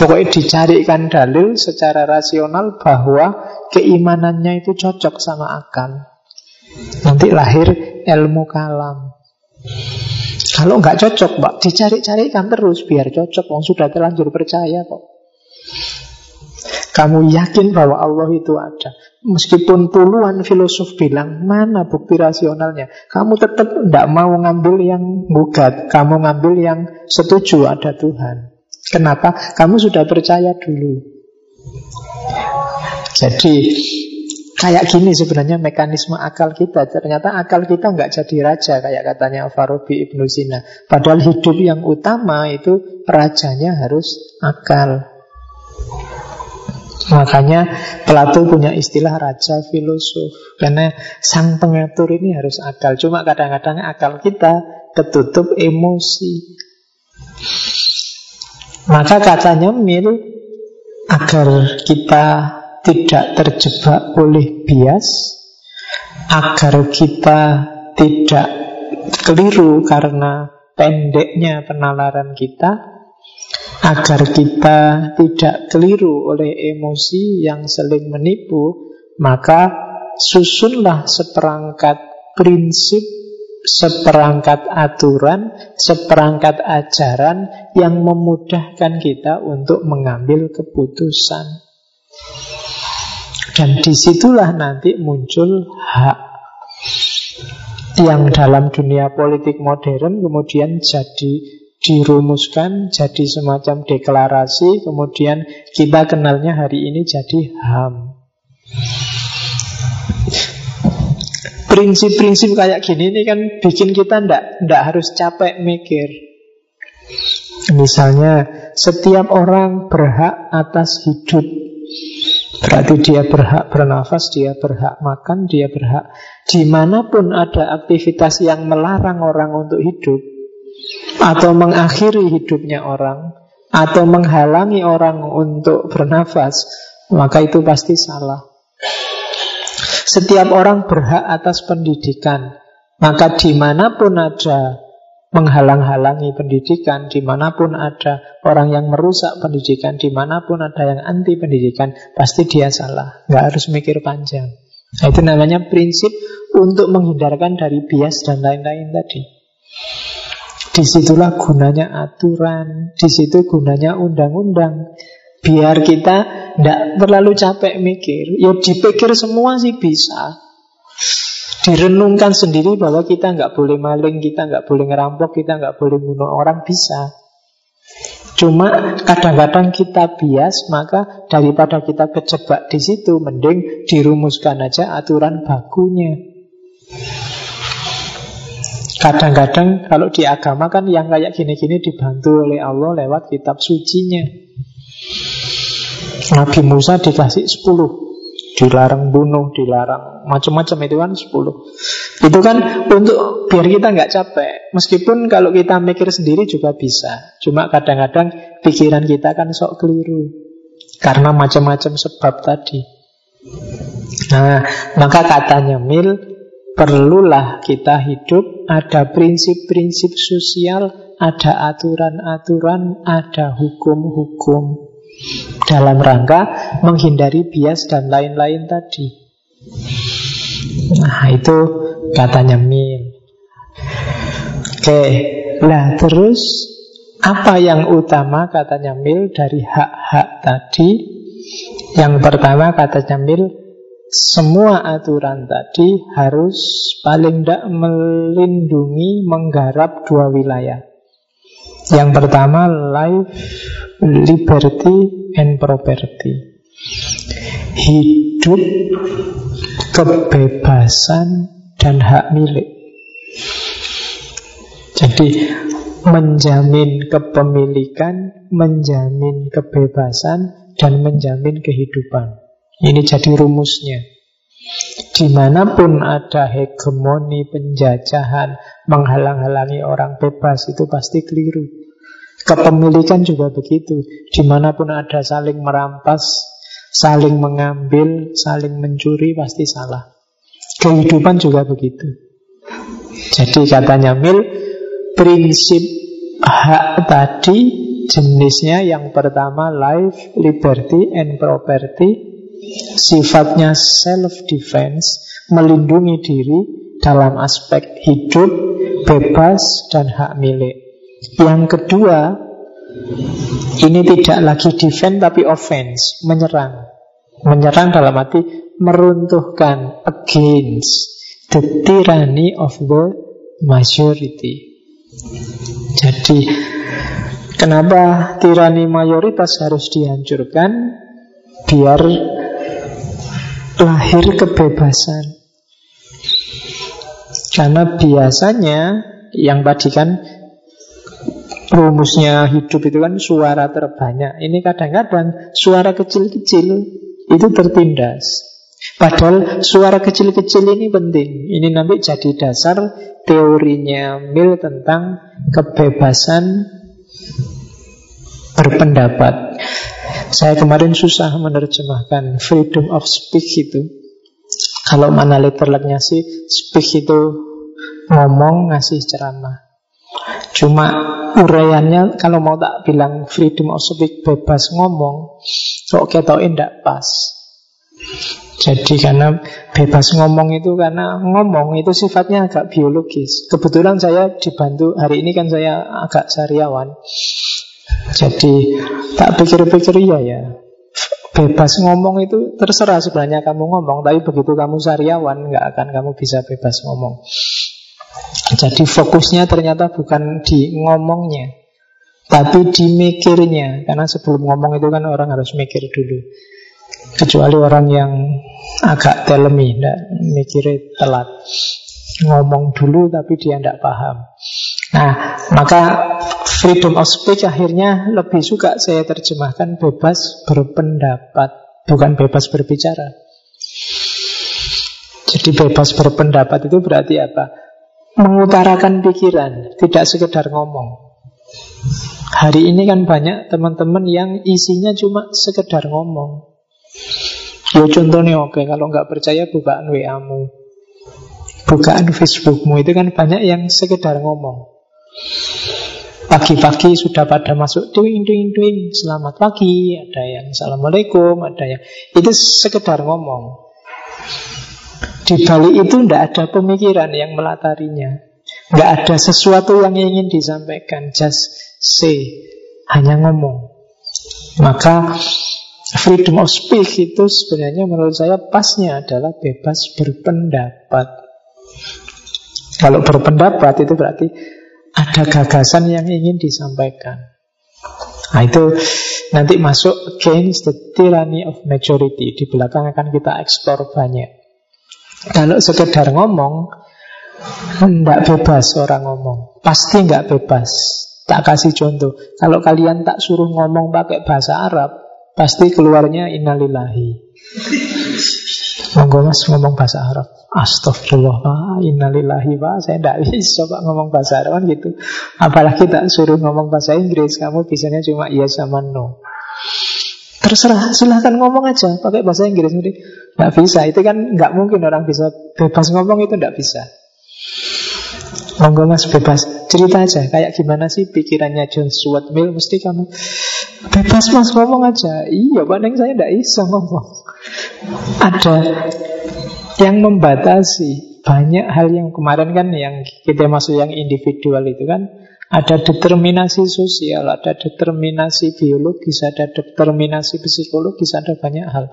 Pokoknya dicarikan dalil secara rasional bahwa keimanannya itu cocok sama akal. Nanti lahir ilmu kalam. Kalau nggak cocok, Pak, dicari-carikan terus biar cocok. Wong sudah terlanjur percaya kok. Kamu yakin bahwa Allah itu ada. Meskipun puluhan filosof bilang, mana bukti rasionalnya? Kamu tetap tidak mau ngambil yang gugat. Kamu ngambil yang setuju ada Tuhan. Kenapa? Kamu sudah percaya dulu. Jadi Kayak gini sebenarnya mekanisme akal kita. Ternyata akal kita nggak jadi raja kayak katanya Farabi Ibnu Sina. Padahal hidup yang utama itu rajanya harus akal. Makanya Plato punya istilah raja filosof Karena sang pengatur ini harus akal Cuma kadang-kadang akal kita ketutup emosi Maka katanya Mil Agar kita tidak terjebak oleh bias, agar kita tidak keliru karena pendeknya penalaran kita, agar kita tidak keliru oleh emosi yang saling menipu, maka susunlah seperangkat prinsip, seperangkat aturan, seperangkat ajaran yang memudahkan kita untuk mengambil keputusan. Dan di situlah nanti muncul hak yang dalam dunia politik modern kemudian jadi dirumuskan jadi semacam deklarasi kemudian kita kenalnya hari ini jadi HAM prinsip-prinsip kayak gini ini kan bikin kita ndak ndak harus capek mikir. Misalnya setiap orang berhak atas hidup. Berarti dia berhak bernafas, dia berhak makan, dia berhak Di mana pun ada aktivitas yang melarang orang untuk hidup Atau mengakhiri hidupnya orang Atau menghalangi orang untuk bernafas Maka itu pasti salah Setiap orang berhak atas pendidikan. Maka di mana pun ada menghalang-halangi pendidikan di mana pun ada orang yang merusak pendidikan di mana pun ada yang anti pendidikan pasti dia salah. Nggak harus mikir panjang. Nah, itu namanya prinsip untuk menghindarkan dari bias dan lain-lain tadi. Di situlah gunanya aturan di situ gunanya undang-undang biar kita tidak terlalu capek mikir ya dipikir semua sih bisa direnungkan sendiri bahwa kita nggak boleh maling, kita nggak boleh ngerampok, kita nggak boleh bunuh orang bisa. Cuma kadang-kadang kita bias, maka daripada kita kejebak di situ, mending dirumuskan aja aturan bakunya. Kadang-kadang kalau di agama kan yang kayak gini-gini dibantu oleh Allah lewat kitab sucinya. Nabi Musa dikasih 10 dilarang bunuh, dilarang macam-macam itu kan 10. Itu kan untuk biar kita nggak capek. Meskipun kalau kita mikir sendiri juga bisa. Cuma kadang-kadang pikiran kita kan sok keliru. Karena macam-macam sebab tadi. Nah, maka katanya Mil, perlulah kita hidup ada prinsip-prinsip sosial, ada aturan-aturan, ada hukum-hukum dalam rangka menghindari bias dan lain-lain tadi. Nah, itu katanya Mil. Oke, nah terus Apa yang utama katanya Mil dari hak-hak tadi? Yang pertama katanya Mil semua aturan tadi harus paling tidak melindungi, menggarap dua wilayah. Yang pertama, life, liberty, and property. Hidup, kebebasan, dan hak milik. Jadi, menjamin kepemilikan, menjamin kebebasan, dan menjamin kehidupan. Ini jadi rumusnya. Di mana pun ada hegemoni, penjajahan, menghalang-halangi orang bebas, itu pasti keliru. Kepemilikan juga begitu. Di mana pun ada saling merampas, saling mengambil, saling mencuri, pasti salah. Kehidupan juga begitu. Jadi katanya Mil, prinsip hak tadi jenisnya yang pertama life, liberty, and property sifatnya self-defense, melindungi diri dalam aspek hidup, bebas, dan hak milik. Yang kedua, ini tidak lagi defend tapi offense, menyerang. Menyerang dalam arti meruntuhkan against the tyranny of the majority. Jadi, kenapa tirani mayoritas harus dihancurkan? Biar lahir kebebasan. Karena biasanya yang tadi kan rumusnya hidup itu kan suara terbanyak. Ini kadang-kadang suara kecil-kecil itu tertindas. Padahal suara kecil-kecil ini penting. Ini nanti jadi dasar teorinya Mill tentang kebebasan berpendapat. Saya kemarin susah menerjemahkan freedom of speech itu. Kalau mana literalnya sih speech itu ngomong ngasih ceramah. Cuma uraiannya kalau mau tak bilang freedom of speech bebas ngomong, kok ketoknya tidak pas. Jadi karena bebas ngomong itu karena ngomong itu sifatnya agak biologis. Kebetulan saya dibantu hari ini kan saya agak sariawan. Jadi tak pikir-pikir iya ya Bebas ngomong itu terserah sebenarnya kamu ngomong Tapi begitu kamu sariawan nggak akan kamu bisa bebas ngomong Jadi fokusnya ternyata bukan di ngomongnya Tapi di mikirnya Karena sebelum ngomong itu kan orang harus mikir dulu Kecuali orang yang agak telemi Mikirnya telat Ngomong dulu tapi dia tidak paham Nah, maka freedom of speech akhirnya lebih suka saya terjemahkan bebas berpendapat, bukan bebas berbicara. Jadi bebas berpendapat itu berarti apa? Mengutarakan pikiran, tidak sekedar ngomong. Hari ini kan banyak teman-teman yang isinya cuma sekedar ngomong. Ya contohnya oke, kalau nggak percaya bukaan WA-mu. Bukaan Facebookmu itu kan banyak yang sekedar ngomong. Pagi-pagi sudah pada masuk Duing, duing, duing Selamat pagi Ada yang Assalamualaikum Ada yang Itu sekedar ngomong Di balik itu tidak ada pemikiran yang melatarinya Tidak ada sesuatu yang ingin disampaikan Just say Hanya ngomong Maka Freedom of speech itu sebenarnya menurut saya pasnya adalah bebas berpendapat. Kalau berpendapat itu berarti ada gagasan yang ingin disampaikan. Nah itu nanti masuk against the tyranny of majority. Di belakang akan kita eksplor banyak. Kalau sekedar ngomong, tidak bebas orang ngomong. Pasti nggak bebas. Tak kasih contoh. Kalau kalian tak suruh ngomong pakai bahasa Arab, pasti keluarnya innalillahi. Monggo mas ngomong bahasa Arab. Astagfirullah, Pak. Innalillahi, Pak. Saya tidak bisa, Pak, ngomong bahasa Arab kan gitu. Apalagi tak suruh ngomong bahasa Inggris. Kamu bisanya cuma iya sama no. Terserah, silahkan ngomong aja. Pakai bahasa Inggris. Tidak bisa. Itu kan nggak mungkin orang bisa bebas ngomong itu tidak bisa. Monggo mas bebas Cerita aja Kayak gimana sih pikirannya John Stuart Mill Mesti kamu Bebas mas ngomong aja Iya Pak Neng saya tidak bisa ngomong Ada yang membatasi banyak hal yang kemarin kan yang kita masuk yang individual itu kan Ada determinasi sosial, ada determinasi biologis, ada determinasi psikologis, ada banyak hal.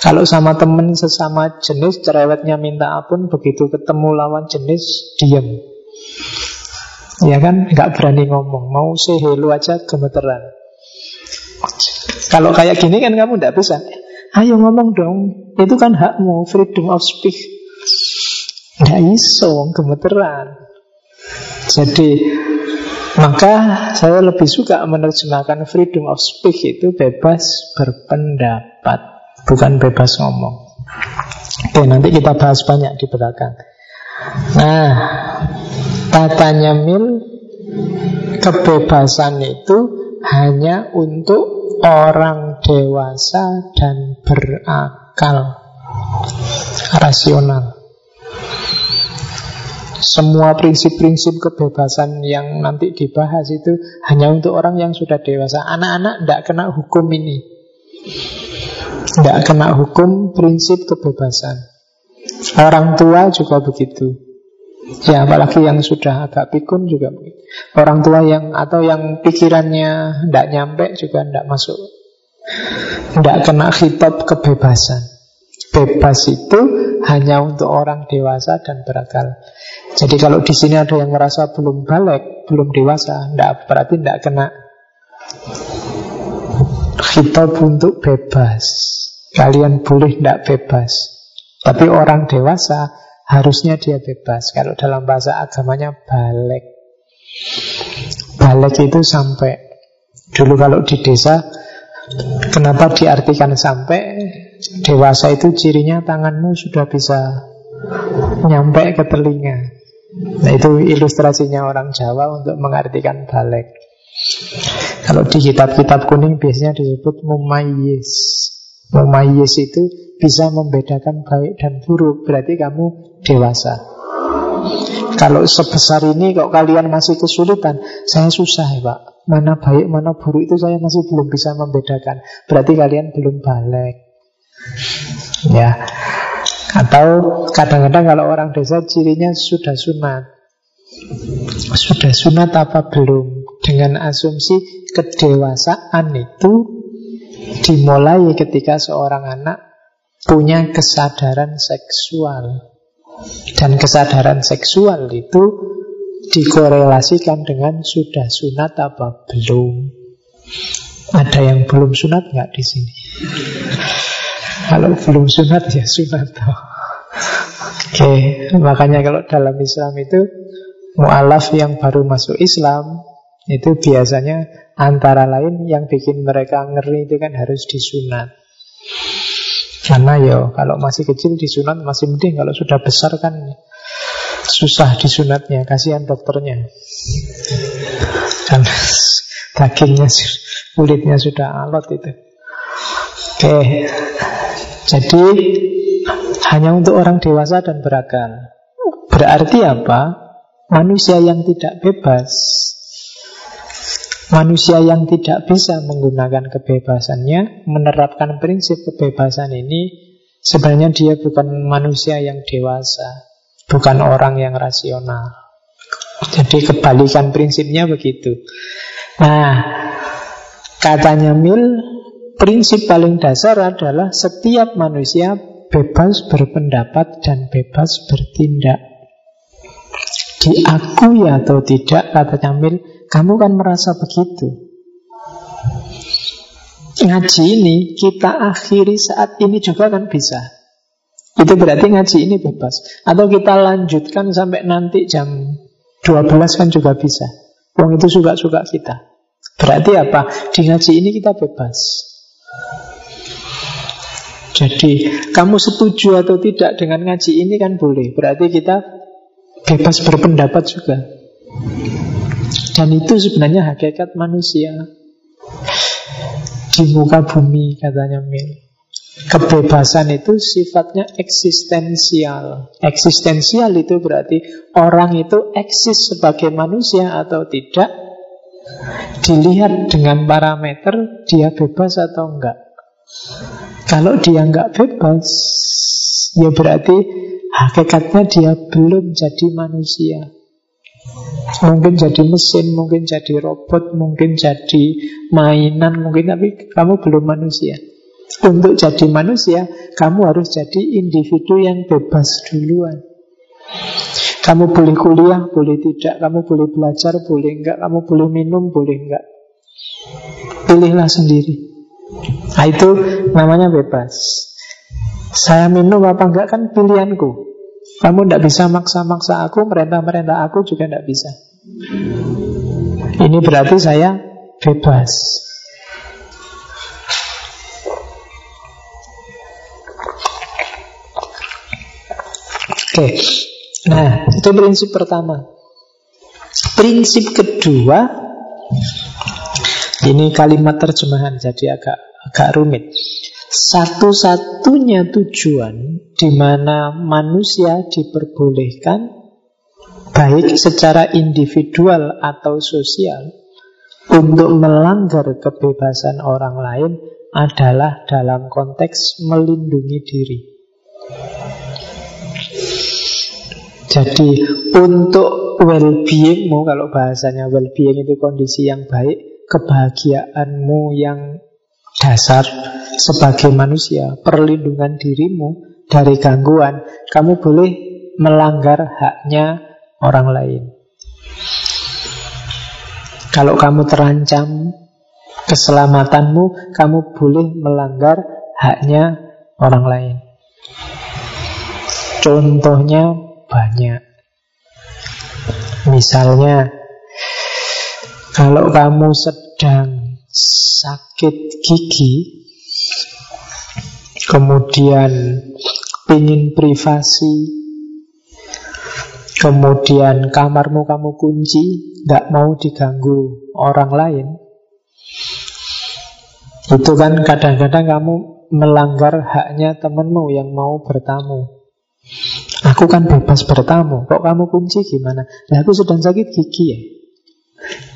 Kalau sama temen sesama jenis, cerewetnya minta ampun, begitu ketemu lawan jenis, diem. Ya kan, nggak berani ngomong. Mau say hello aja gemeteran. Kalau kayak gini kan kamu nggak bisa. Ayo ngomong dong. Itu kan hakmu, freedom of speech. Nggak iso, gemeteran. Jadi maka saya lebih suka menerjemahkan freedom of speech itu bebas berpendapat, bukan bebas ngomong. Oke, nanti kita bahas banyak di belakang. Nah, katanya Mil, kebebasan itu hanya untuk orang dewasa dan berakal, rasional. Semua prinsip-prinsip kebebasan yang nanti dibahas itu hanya untuk orang yang sudah dewasa. Anak-anak tidak kena hukum ini. Tidak kena hukum prinsip kebebasan. Orang tua juga begitu. Ya, apalagi yang sudah agak pikun juga. Orang tua yang atau yang pikirannya tidak nyampe juga tidak masuk. Tidak kena khitab kebebasan. Bebas itu hanya untuk orang dewasa dan berakal. Jadi kalau di sini ada yang merasa belum balik, belum dewasa, enggak, berarti tidak kena khitab untuk bebas. Kalian boleh tidak bebas. Tapi orang dewasa harusnya dia bebas. Kalau dalam bahasa agamanya balik. Balik itu sampai. Dulu kalau di desa, kenapa diartikan sampai? Dewasa itu cirinya tanganmu sudah bisa nyampe ke telinga. Nah itu ilustrasinya orang Jawa untuk mengartikan balik. Kalau di kitab-kitab kuning biasanya disebut mumayyiz. Mumayyiz itu bisa membedakan baik dan buruk. Berarti kamu dewasa. Kalau sebesar ini kok kalian masih kesulitan, saya susah ya Pak. Mana baik, mana buruk itu saya masih belum bisa membedakan. Berarti kalian belum balik. Ya, atau kadang-kadang kalau orang desa cirinya sudah sunat. Sudah sunat apa belum? Dengan asumsi kedewasaan itu Dimulai ketika seorang anak Punya kesadaran seksual. Dan kesadaran seksual itu Dikorelasikan dengan sudah sunat apa belum. Ada yang belum sunat nggak di sini? Kalau belum sunat ya sunat. Oke, okay. makanya kalau dalam Islam itu mualaf yang baru masuk Islam itu biasanya antara lain yang bikin mereka ngeri itu kan harus disunat. Karena ya kalau masih kecil disunat masih mending kalau sudah besar kan susah disunatnya, kasihan dokternya. Dan dagingnya kulitnya sudah alot itu. Oke, jadi hanya untuk orang dewasa dan berakal. Berarti apa? Manusia yang tidak bebas Manusia yang tidak bisa menggunakan kebebasannya Menerapkan prinsip kebebasan ini Sebenarnya dia bukan manusia yang dewasa Bukan orang yang rasional Jadi kebalikan prinsipnya begitu Nah Katanya Mil Prinsip paling dasar adalah setiap manusia bebas berpendapat dan bebas bertindak. Diakui atau tidak, kata Camil, kamu kan merasa begitu. Ngaji ini kita akhiri saat ini juga kan bisa. Itu berarti ngaji ini bebas. Atau kita lanjutkan sampai nanti jam 12 kan juga bisa. Uang itu suka-suka kita. Berarti apa? Di ngaji ini kita bebas. Jadi kamu setuju atau tidak dengan ngaji ini kan boleh. Berarti kita bebas berpendapat juga. Dan itu sebenarnya hakikat manusia. Di muka bumi katanya Mil. Kebebasan itu sifatnya eksistensial. Eksistensial itu berarti Orang itu eksis sebagai manusia atau tidak Dilihat dengan parameter Dia bebas atau enggak kalau dia nggak bebas, ya berarti hakikatnya dia belum jadi manusia. Mungkin jadi mesin, mungkin jadi robot, mungkin jadi mainan, mungkin tapi kamu belum manusia. Untuk jadi manusia, kamu harus jadi individu yang bebas duluan. Kamu boleh kuliah, boleh tidak. Kamu boleh belajar, boleh enggak. Kamu boleh minum, boleh enggak. Pilihlah sendiri. Nah itu namanya bebas. Saya minum apa enggak kan pilihanku. Kamu tidak bisa maksa-maksa aku, merentah-merentah aku juga tidak bisa. Ini berarti saya bebas. Oke, nah itu prinsip pertama. Prinsip kedua, ini kalimat terjemahan jadi agak agak rumit. Satu-satunya tujuan di mana manusia diperbolehkan baik secara individual atau sosial untuk melanggar kebebasan orang lain adalah dalam konteks melindungi diri. Jadi untuk well-beingmu Kalau bahasanya well-being itu kondisi yang baik Kebahagiaanmu yang dasar sebagai manusia Perlindungan dirimu dari gangguan Kamu boleh melanggar haknya orang lain. Kalau kamu terancam keselamatanmu Kamu boleh melanggar haknya orang lain. Contohnya banyak. Misalnya, kalau kamu sedang sakit gigi, kemudian ingin privasi, kemudian kamarmu kamu kunci, tidak mau diganggu orang lain, itu kan kadang-kadang kamu melanggar haknya temenmu yang mau bertamu. Aku kan bebas bertamu. Kok kamu kunci gimana? Nah, aku sedang sakit gigi ya.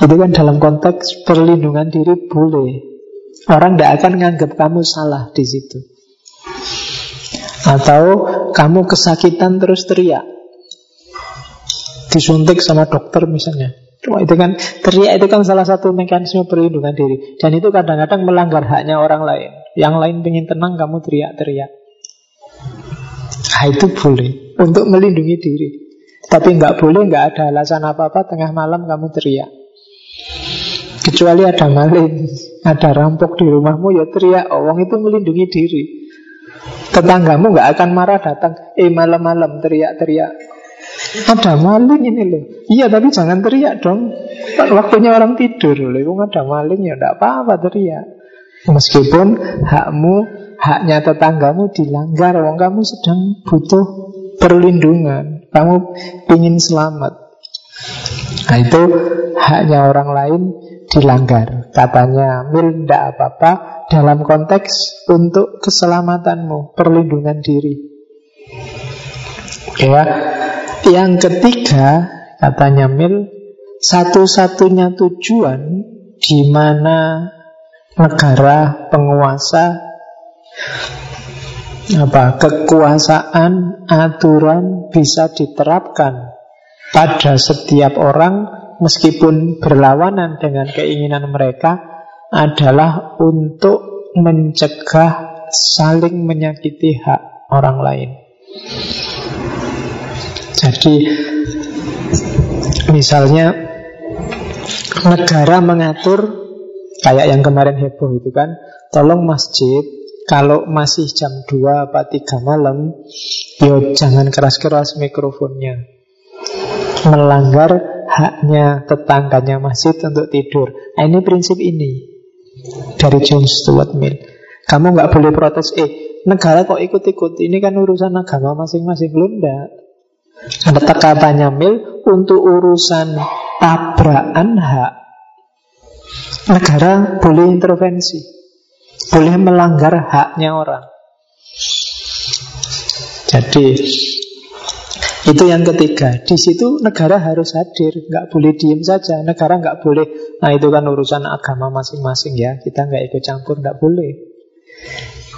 Itu kan dalam konteks perlindungan diri boleh. Orang tidak akan menganggap kamu salah di situ. Atau kamu kesakitan terus teriak. Disuntik sama dokter misalnya. Cuma itu kan teriak itu kan salah satu mekanisme perlindungan diri. Dan itu kadang-kadang melanggar haknya orang lain. Yang lain pengen tenang kamu teriak-teriak Nah itu boleh untuk melindungi diri. Tapi nggak boleh, nggak ada alasan apa-apa tengah malam kamu teriak. Kecuali ada maling, ada rampok di rumahmu ya teriak. Orang itu melindungi diri. Tetanggamu nggak akan marah datang, eh malam-malam teriak-teriak. Ada maling ini loh. Iya tapi jangan teriak dong. Waktunya orang tidur loh. Ada maling ya tidak apa-apa teriak. Meskipun hakmu, haknya tetanggamu dilanggar, wong kamu sedang butuh perlindungan, kamu ingin selamat. Nah itu haknya orang lain dilanggar. Katanya mil tidak apa-apa dalam konteks untuk keselamatanmu, perlindungan diri. Ya, yang ketiga katanya mil satu-satunya tujuan di mana negara penguasa apa kekuasaan aturan bisa diterapkan pada setiap orang meskipun berlawanan dengan keinginan mereka adalah untuk mencegah saling menyakiti hak orang lain. Jadi misalnya negara mengatur kayak yang kemarin heboh itu kan, tolong masjid kalau masih jam 2 apa 3 malam Yo jangan keras-keras mikrofonnya. Melanggar haknya tetangganya masjid untuk tidur. Nah, Ini prinsip ini Dari John Stuart Mill. Kamu nggak boleh protes Eh negara kok ikut-ikut? Ini kan urusan agama masing-masing. Lu enggak Ada katanya Mill Untuk urusan tabrakan hak. Negara boleh intervensi boleh melanggar haknya orang. Jadi itu yang ketiga. Di situ negara harus hadir, nggak boleh diem saja. Negara nggak boleh. Nah itu kan urusan agama masing-masing ya. Kita nggak ikut campur, nggak boleh.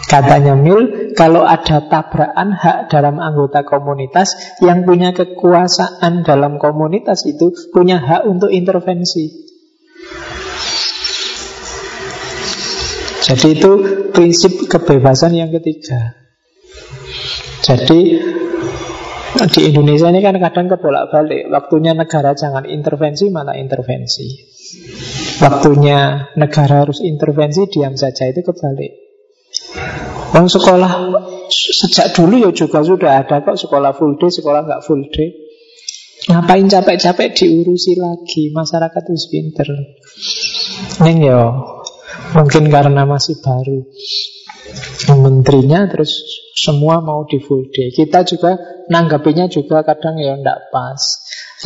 Katanya Mil, kalau ada tabrakan hak dalam anggota komunitas, yang punya kekuasaan dalam komunitas itu punya hak untuk intervensi. Jadi itu prinsip kebebasan yang ketiga. Jadi di Indonesia ini kan kadang kebolak-balik. Waktunya negara jangan intervensi, malah intervensi. Waktunya negara harus intervensi, diam saja itu kebalik. Bang sekolah sejak dulu ya juga sudah ada kok sekolah full day, sekolah nggak full day. Ngapain capek-capek diurusi lagi Masyarakat itu pinter Neng ya Mungkin karena masih baru Menterinya terus semua mau di full day Kita juga nanggapinya juga kadang ya ndak pas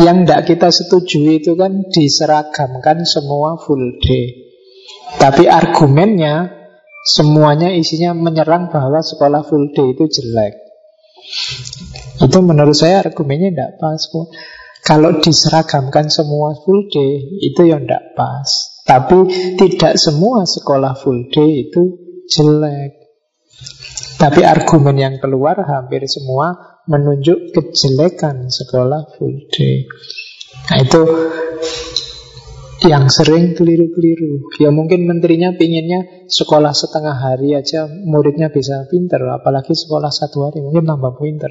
Yang ndak kita setujui itu kan diseragamkan semua full day Tapi argumennya Semuanya isinya menyerang bahwa sekolah full day itu jelek. Itu menurut saya argumennya tidak pas. Kalau diseragamkan semua full day itu yang tidak pas. Tapi tidak semua sekolah full day itu jelek. Tapi argumen yang keluar hampir semua menunjuk kejelekan sekolah full day. Nah itu yang sering keliru-keliru. Ya mungkin menterinya pinginnya sekolah setengah hari aja muridnya bisa pinter, apalagi sekolah satu hari mungkin tambah pinter.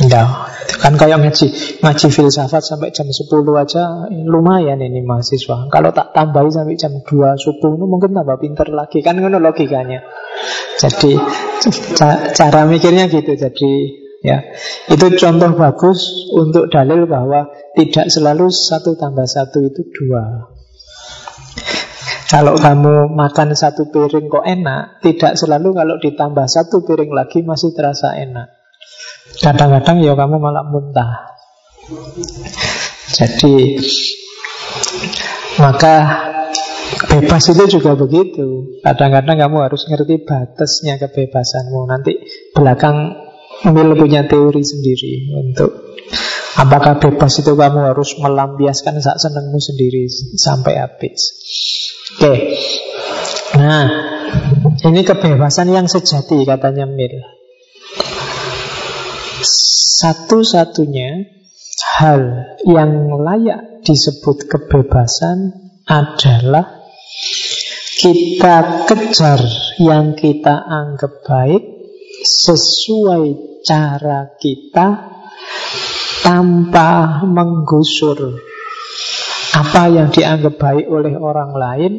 Enggak, kan kayak ngaji ngaji filsafat sampai jam 10 aja lumayan ini mahasiswa. Kalau tak tambahi sampai jam 2 subuh itu mungkin tambah pinter lagi kan ngono logikanya. Jadi cara mikirnya gitu. Jadi Ya, itu contoh bagus untuk dalil bahwa tidak selalu satu tambah satu itu dua. Kalau kamu makan satu piring kok enak, tidak selalu kalau ditambah satu piring lagi masih terasa enak. Kadang-kadang ya kamu malah muntah. Jadi maka bebas itu juga begitu. Kadang-kadang kamu harus ngerti batasnya kebebasanmu. Nanti belakang Mil punya teori sendiri untuk apakah bebas itu kamu harus melampiaskan saat senengmu sendiri sampai habis. Oke. Nah, ini kebebasan yang sejati katanya Mil. Satu-satunya hal yang layak disebut kebebasan adalah kita kejar yang kita anggap baik sesuai cara kita tanpa menggusur apa yang dianggap baik oleh orang lain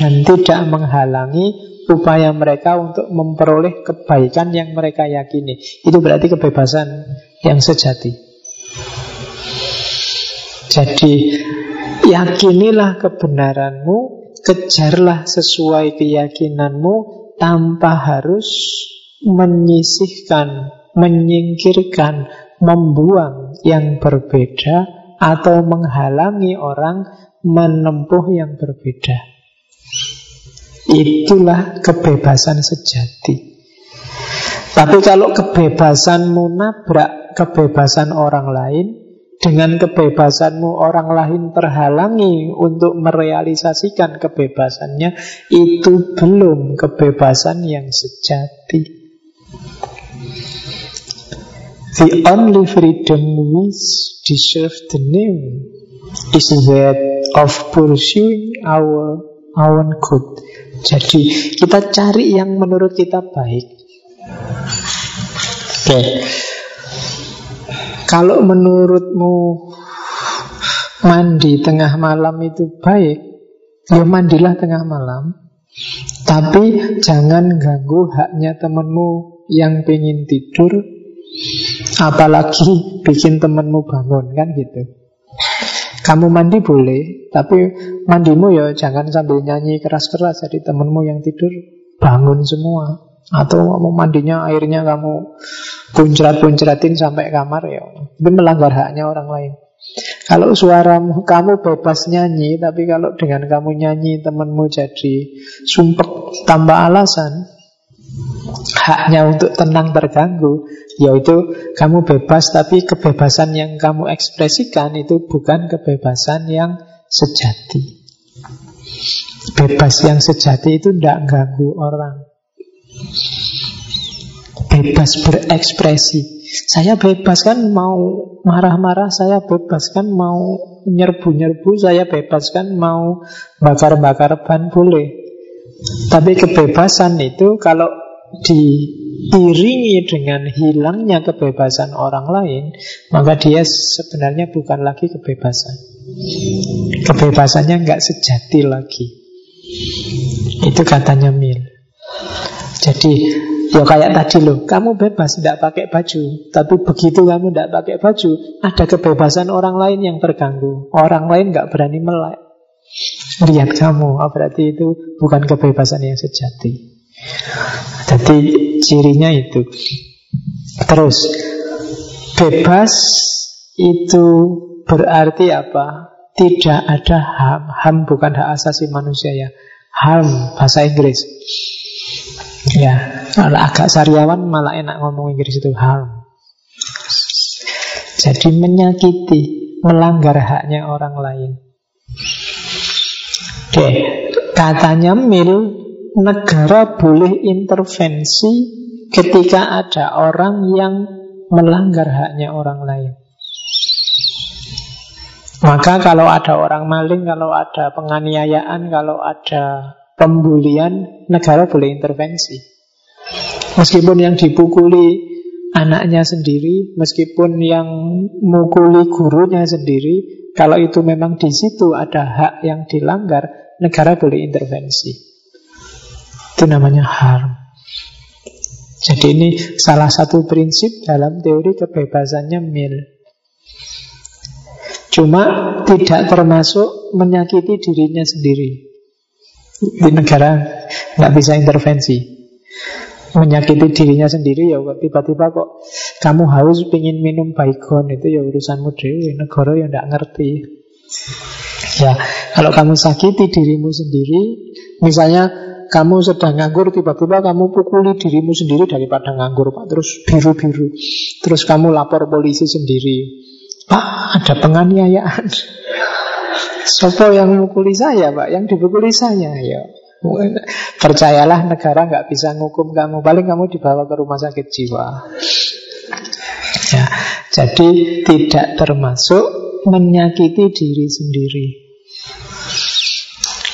dan tidak menghalangi upaya mereka untuk memperoleh kebaikan yang mereka yakini. Itu berarti kebebasan yang sejati. Jadi yakinilah kebenaranmu, kejarlah sesuai keyakinanmu tanpa harus menyisihkan menyingkirkan, membuang yang berbeda atau menghalangi orang menempuh yang berbeda. Itulah kebebasan sejati. Tapi kalau kebebasanmu nabrak kebebasan orang lain, dengan kebebasanmu orang lain terhalangi untuk merealisasikan kebebasannya, itu belum kebebasan yang sejati. The only freedom we deserve the name is that of pursuing our own good. Jadi kita cari yang menurut kita baik. Oke. Kalau menurutmu mandi tengah malam itu baik, ya mandilah tengah malam. Tapi jangan ganggu haknya temanmu yang pengen tidur Apalagi bikin temenmu bangun kan gitu Kamu mandi boleh Tapi mandimu ya jangan sambil nyanyi keras-keras Jadi temenmu yang tidur bangun semua. Atau mau mandinya airnya kamu Puncrat-puncratin sampai kamar ya. Itu melanggar haknya orang lain. Kalau suaramu kamu bebas nyanyi, tapi kalau dengan kamu nyanyi temenmu jadi sumpek tambah alasan, haknya untuk tenang terganggu, yaitu kamu bebas tapi kebebasan yang kamu ekspresikan itu bukan kebebasan yang sejati. Bebas yang sejati itu tidak ganggu orang. Bebas berekspresi. Saya bebas kan mau marah-marah, saya bebas kan mau nyerbu-nyerbu, saya bebas kan mau bakar-bakar ban boleh. Tapi kebebasan itu kalau diiringi dengan hilangnya kebebasan orang lain, maka dia sebenarnya bukan lagi kebebasan. Kebebasannya nggak sejati lagi. Itu katanya Mil. Jadi ya kayak tadi loh, kamu bebas tidak pakai baju, tapi begitu kamu tidak pakai baju, ada kebebasan orang lain yang terganggu. Orang lain nggak berani melek. Lihat kamu, oh, berarti itu bukan kebebasan yang sejati. Jadi cirinya itu. Terus bebas itu berarti apa? Tidak ada HAM. HAM bukan hak asasi manusia ya. HAM bahasa Inggris. Ya, agak sariawan malah enak ngomong Inggris itu HAM. Jadi menyakiti, melanggar haknya orang lain. Oke, katanya Mil negara boleh intervensi ketika ada orang yang melanggar haknya orang lain. Maka kalau ada orang maling, kalau ada penganiayaan, kalau ada pembulian, negara boleh intervensi. Meskipun yang dipukuli anaknya sendiri, meskipun yang mukuli gurunya sendiri, kalau itu memang di situ ada hak yang dilanggar, negara boleh intervensi. Itu namanya harm. Jadi ini salah satu prinsip dalam teori kebebasannya Mill. Cuma tidak termasuk menyakiti dirinya sendiri. Di negara nggak bisa intervensi. Menyakiti dirinya sendiri ya tiba-tiba kok kamu haus pingin minum baygon itu ya urusanmu dewi negara yang tidak ngerti. Ya kalau kamu sakiti dirimu sendiri misalnya kamu sedang nganggur tiba-tiba kamu pukuli dirimu sendiri daripada nganggur pak terus biru-biru. Terus kamu lapor polisi sendiri pak ada penganiayaan. Sopo yang mukuli saya pak? Yang dipukuli saya ya. Percayalah negara nggak bisa ngukum kamu. Paling kamu dibawa ke rumah sakit jiwa. Ya, Jadi tidak termasuk menyakiti diri sendiri.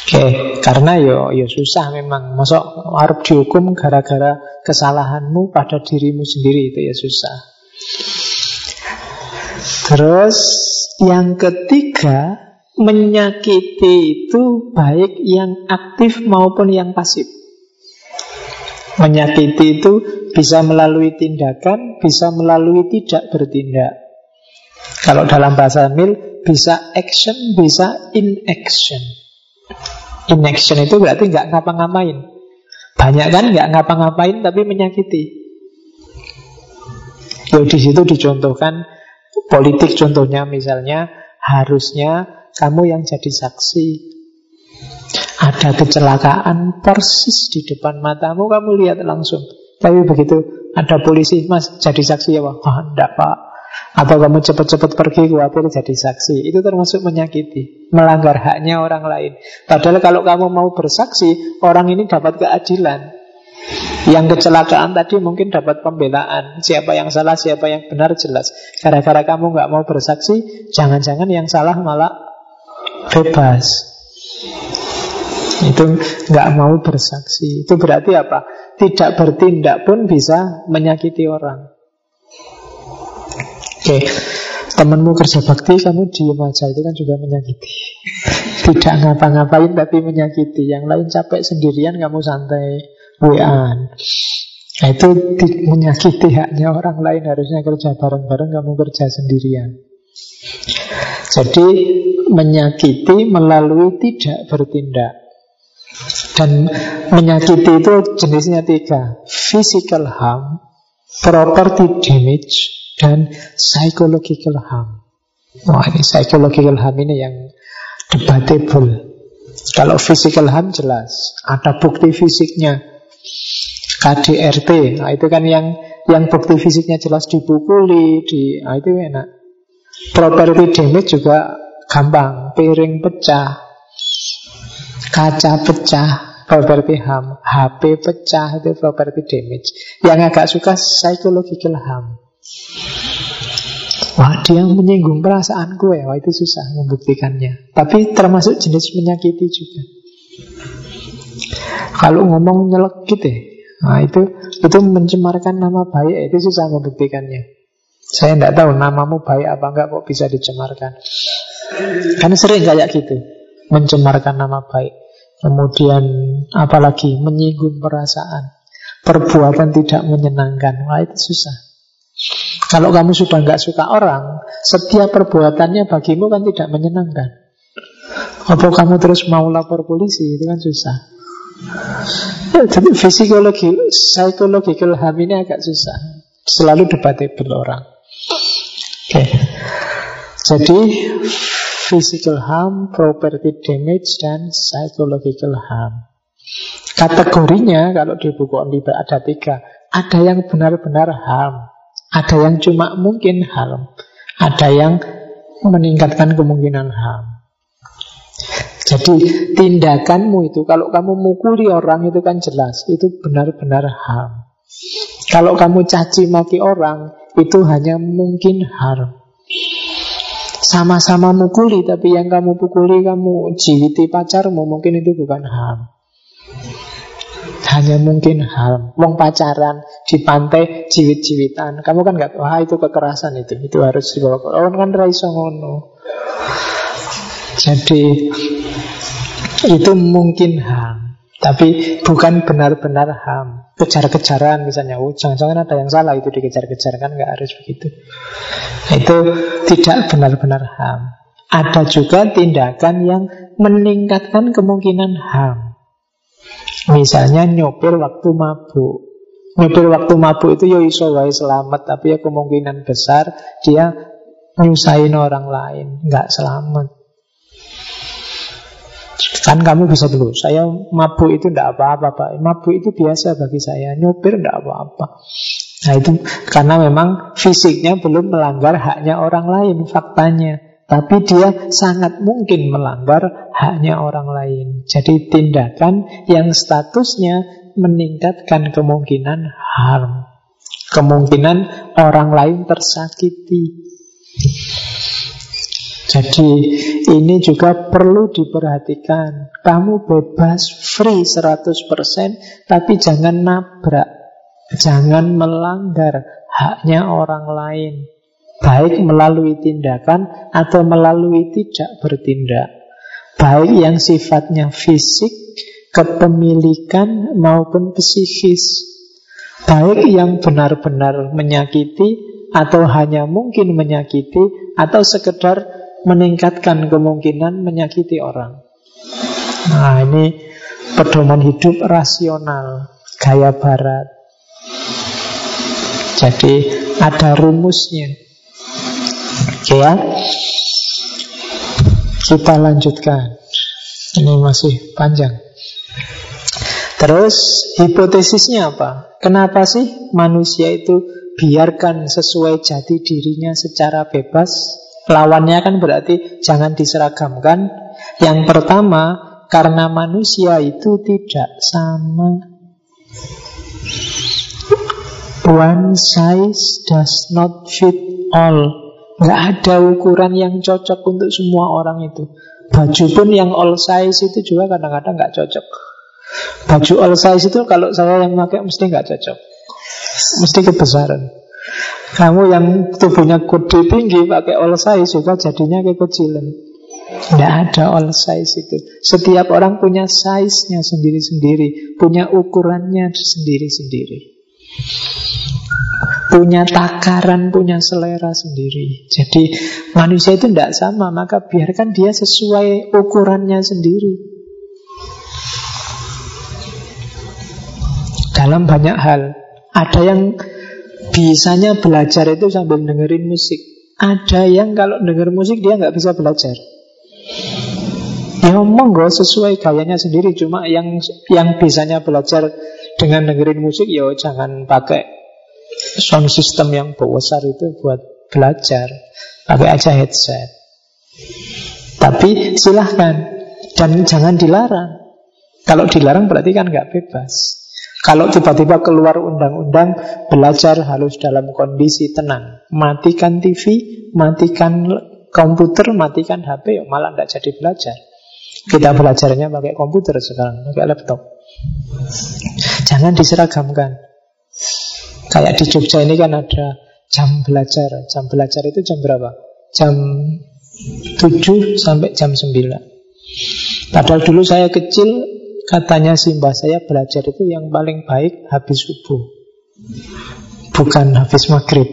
Oke, karena yo yo susah memang. Masuk harus dihukum gara-gara kesalahanmu pada dirimu sendiri itu ya susah. Terus yang ketiga Menyakiti itu baik yang aktif maupun yang pasif. Menyakiti itu bisa melalui tindakan, bisa melalui tidak bertindak. Kalau dalam bahasa Mil, bisa action, bisa inaction. Inaction itu berarti nggak ngapa-ngapain. Banyak kan nggak ngapa-ngapain tapi menyakiti. Yo di situ dicontohkan politik contohnya misalnya harusnya kamu yang jadi saksi. Ada kecelakaan persis di depan matamu, kamu lihat langsung. Tapi begitu ada polisi, mas jadi saksi ya? Oh, enggak pak. Atau kamu cepat-cepat pergi khawatir jadi saksi. Itu termasuk menyakiti, melanggar haknya orang lain. Padahal kalau kamu mau bersaksi, orang ini dapat keadilan. Yang kecelakaan tadi mungkin dapat pembelaan Siapa yang salah, siapa yang benar jelas Gara-gara kamu nggak mau bersaksi Jangan-jangan yang salah malah bebas. Itu nggak mau bersaksi. Itu berarti apa? Tidak bertindak pun bisa menyakiti orang. Oke, temanmu kerja bakti, kamu diem aja itu kan juga menyakiti. Tidak ngapa-ngapain tapi menyakiti. Yang lain capek sendirian, kamu santai wa Nah, itu menyakiti haknya orang lain harusnya kerja bareng-bareng kamu kerja sendirian. Jadi menyakiti melalui tidak bertindak. Dan menyakiti itu jenisnya tiga. Physical harm, property damage, dan psychological harm. Wah ini psychological harm ini yang debatable. Kalau physical harm jelas, ada bukti fisiknya. KDRT, nah itu kan yang yang bukti fisiknya jelas dipukuli, di, nah itu enak. Property damage juga gampang, piring pecah. Kaca pecah, properti harm. HP pecah, itu properti damage. Yang agak suka psychological harm. Wah dia menyinggung perasaan gue Wah itu susah membuktikannya Tapi termasuk jenis menyakiti juga Kalau ngomong nyelekit ya Nah itu itu mencemarkan nama baik Itu susah membuktikannya. Saya tidak tahu namamu baik apa enggak Kok bisa dicemarkan. Karena sering kayak gitu Mencemarkan nama baik. Kemudian apalagi menyinggung perasaan. Perbuatan tidak menyenangkan. Wah itu susah. Kalau kamu sudah nggak suka orang, setiap perbuatannya bagimu kan tidak menyenangkan. Apa kamu terus mau lapor polisi? Itu kan susah. Jadi psikologi, psychological harm ini agak susah. Selalu debatable orang. Oke. Okay. Jadi physical harm, property damage, dan psychological harm. Kategorinya kalau di buku Onliba ada tiga. Ada yang benar-benar harm, ada yang cuma mungkin harm, ada yang meningkatkan kemungkinan harm. Jadi tindakanmu itu kalau kamu mukuli orang itu kan jelas itu benar-benar harm. Kalau kamu caci maki orang itu hanya mungkin harm. Sama-sama mukuli tapi yang kamu pukuli kamu jiwiti pacarmu mungkin itu bukan harm. Hanya mungkin hal Wong pacaran di pantai jiwit-jiwitan Kamu kan nggak Wah itu kekerasan itu Itu harus dibawa Oh kan raiso ngono Jadi Itu mungkin ham. Tapi bukan benar-benar ham. Kejar-kejaran misalnya oh, Jangan-jangan ada yang salah. Itu dikejar-kejar Kan nggak harus begitu. Itu tidak benar-benar ham. Ada juga tindakan yang meningkatkan kemungkinan ham. Misalnya nyopir waktu mabuk. Nyopir waktu mabuk itu ya iso wae selamat, tapi ya kemungkinan besar dia nyusahin orang lain, nggak selamat. Kan kamu bisa dulu, saya mabuk itu tidak apa-apa Pak Mabuk itu biasa bagi saya, nyopir tidak apa-apa Nah itu karena memang fisiknya belum melanggar haknya orang lain faktanya tapi dia sangat mungkin melanggar haknya orang lain. Jadi tindakan yang statusnya meningkatkan kemungkinan harm. Kemungkinan orang lain tersakiti. Jadi ini juga perlu diperhatikan. Kamu bebas free 100% tapi jangan nabrak. Jangan melanggar haknya orang lain. Baik melalui tindakan atau melalui tidak bertindak Baik yang sifatnya fisik, kepemilikan maupun psikis Baik yang benar-benar menyakiti atau hanya mungkin menyakiti Atau sekedar meningkatkan kemungkinan menyakiti orang Nah ini pedoman hidup rasional Gaya barat Jadi ada rumusnya Oke ya. Kita lanjutkan. Ini masih panjang. Terus hipotesisnya apa? Kenapa sih manusia itu biarkan sesuai jati dirinya secara bebas? Lawannya kan berarti jangan diseragamkan. Yang pertama, karena manusia itu tidak sama. One size does not fit all. Nggak ada ukuran yang cocok untuk semua orang itu. Baju pun yang all size itu juga kadang-kadang nggak cocok. Baju all size itu kalau saya yang pakai mesti nggak cocok. Mesti kebesaran. Kamu yang tubuhnya gede tinggi pakai all size juga jadinya kekecilan. Tidak ada all size itu. Setiap orang punya size-nya sendiri-sendiri, punya ukurannya sendiri-sendiri punya takaran, punya selera sendiri. Jadi manusia itu tidak sama, maka biarkan dia sesuai ukurannya sendiri. Dalam banyak hal, ada yang bisanya belajar itu sambil dengerin musik. Ada yang kalau denger musik dia nggak bisa belajar. Ya monggo sesuai gayanya sendiri. Cuma yang yang bisanya belajar dengan dengerin musik ya jangan pakai sound system yang besar itu buat belajar pakai aja headset tapi silahkan dan jangan dilarang Kalau dilarang berarti kan nggak bebas. Kalau tiba-tiba keluar undang-undang belajar harus dalam kondisi tenang, matikan TV, matikan komputer, matikan HP, malah tidak jadi belajar. Kita belajarnya pakai komputer sekarang, pakai laptop. Jangan diseragamkan. Kayak di Jogja ini kan ada jam belajar. Jam belajar itu jam berapa? Jam 7 sampai jam 9. Padahal dulu saya kecil Katanya simbah saya belajar itu yang paling baik habis subuh. Bukan habis maghrib.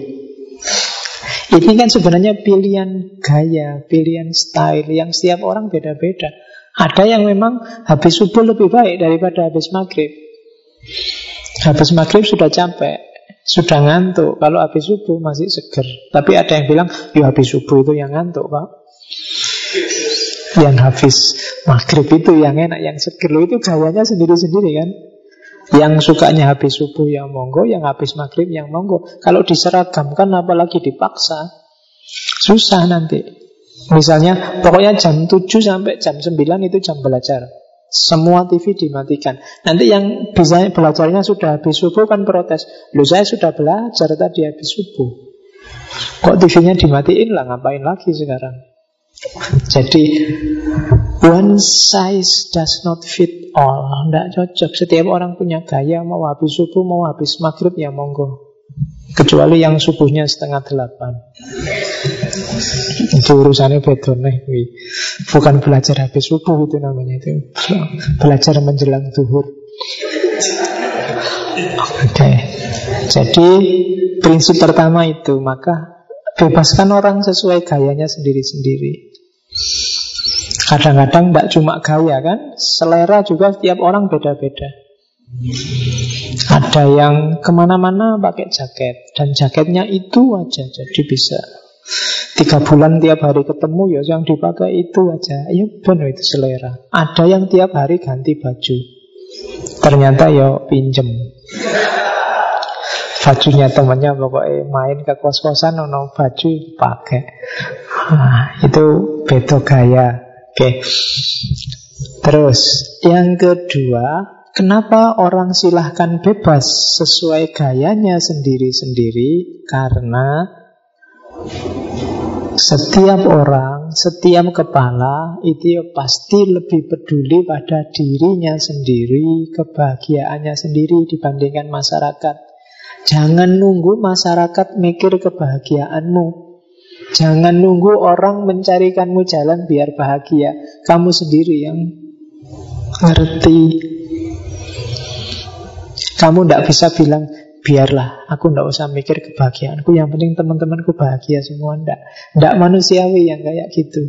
Ini kan sebenarnya pilihan gaya, pilihan style Yang setiap orang beda-beda. Ada yang memang habis subuh lebih baik daripada habis maghrib. Habis maghrib sudah capek Sudah ngantuk. Kalau habis subuh masih seger. Tapi ada yang bilang Ya habis subuh itu yang ngantuk pak yang hafiz maghrib itu yang enak, yang seger itu gawanya sendiri-sendiri kan. Yang sukanya habis subuh yang monggo, yang habis maghrib yang monggo. Kalau diseragamkan apalagi dipaksa, susah nanti. Misalnya pokoknya jam 7 sampai jam 9 itu jam belajar. Semua TV dimatikan. Nanti yang bisa belajarnya sudah habis subuh kan protes. Loh saya sudah belajar tadi habis subuh. Kok TV-nya dimatiin lah ngapain lagi sekarang? Jadi one size does not fit all. Tidak cocok. Setiap orang punya gaya mau habis subuh, mau habis maghrib ya monggo. Kecuali yang subuhnya setengah delapan. itu urusannya beda nih. Bukan belajar habis subuh itu namanya itu. Belajar menjelang zuhur. Oke. Okay. Jadi prinsip pertama itu maka bebaskan orang sesuai gayanya sendiri-sendiri. Kadang-kadang tidak cuma gaya kan? Selera juga setiap orang beda-beda. Ada yang ke mana-mana pakai jaket Dan jaketnya itu aja Jadi bisa. Tiga bulan tiap hari ketemu ya yang dipakai itu aja. Ya benar itu selera. Ada yang tiap hari ganti baju. Ternyata ya pinjem bajunya temannya pokoknya main ke kos-kosan nono baju pakai nah, itu beda gaya Oke. Terus yang kedua, kenapa orang silahkan bebas sesuai gayanya sendiri-sendiri? Karena setiap orang, setiap kepala itu ya pasti lebih peduli pada dirinya sendiri, kebahagiaannya sendiri dibandingkan masyarakat. Jangan nunggu masyarakat mikir kebahagiaanmu. Jangan nunggu orang mencarikanmu jalan biar bahagia. Kamu sendiri yang ngerti. Kamu tidak bisa bilang, biarlah, aku tidak usah mikir kebahagiaanku. Yang penting teman-temanku bahagia semua. Tidak. Tidak manusiawi yang kayak gitu.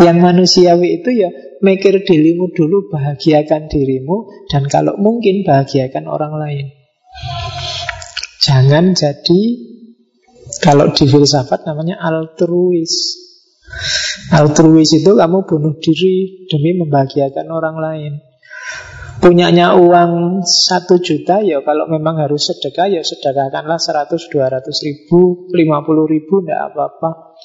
Yang manusiawi itu ya mikir dirimu dulu, bahagiakan dirimu, dan kalau mungkin bahagiakan orang lain. Jangan jadi kalau di filsafat namanya altruis. Altruis itu kamu bunuh diri demi membahagiakan orang lain. Punyanya uang satu juta ya kalau memang harus sedekah ya sedekahkanlah 100, 200 ribu, 50 ribu tidak apa-apa.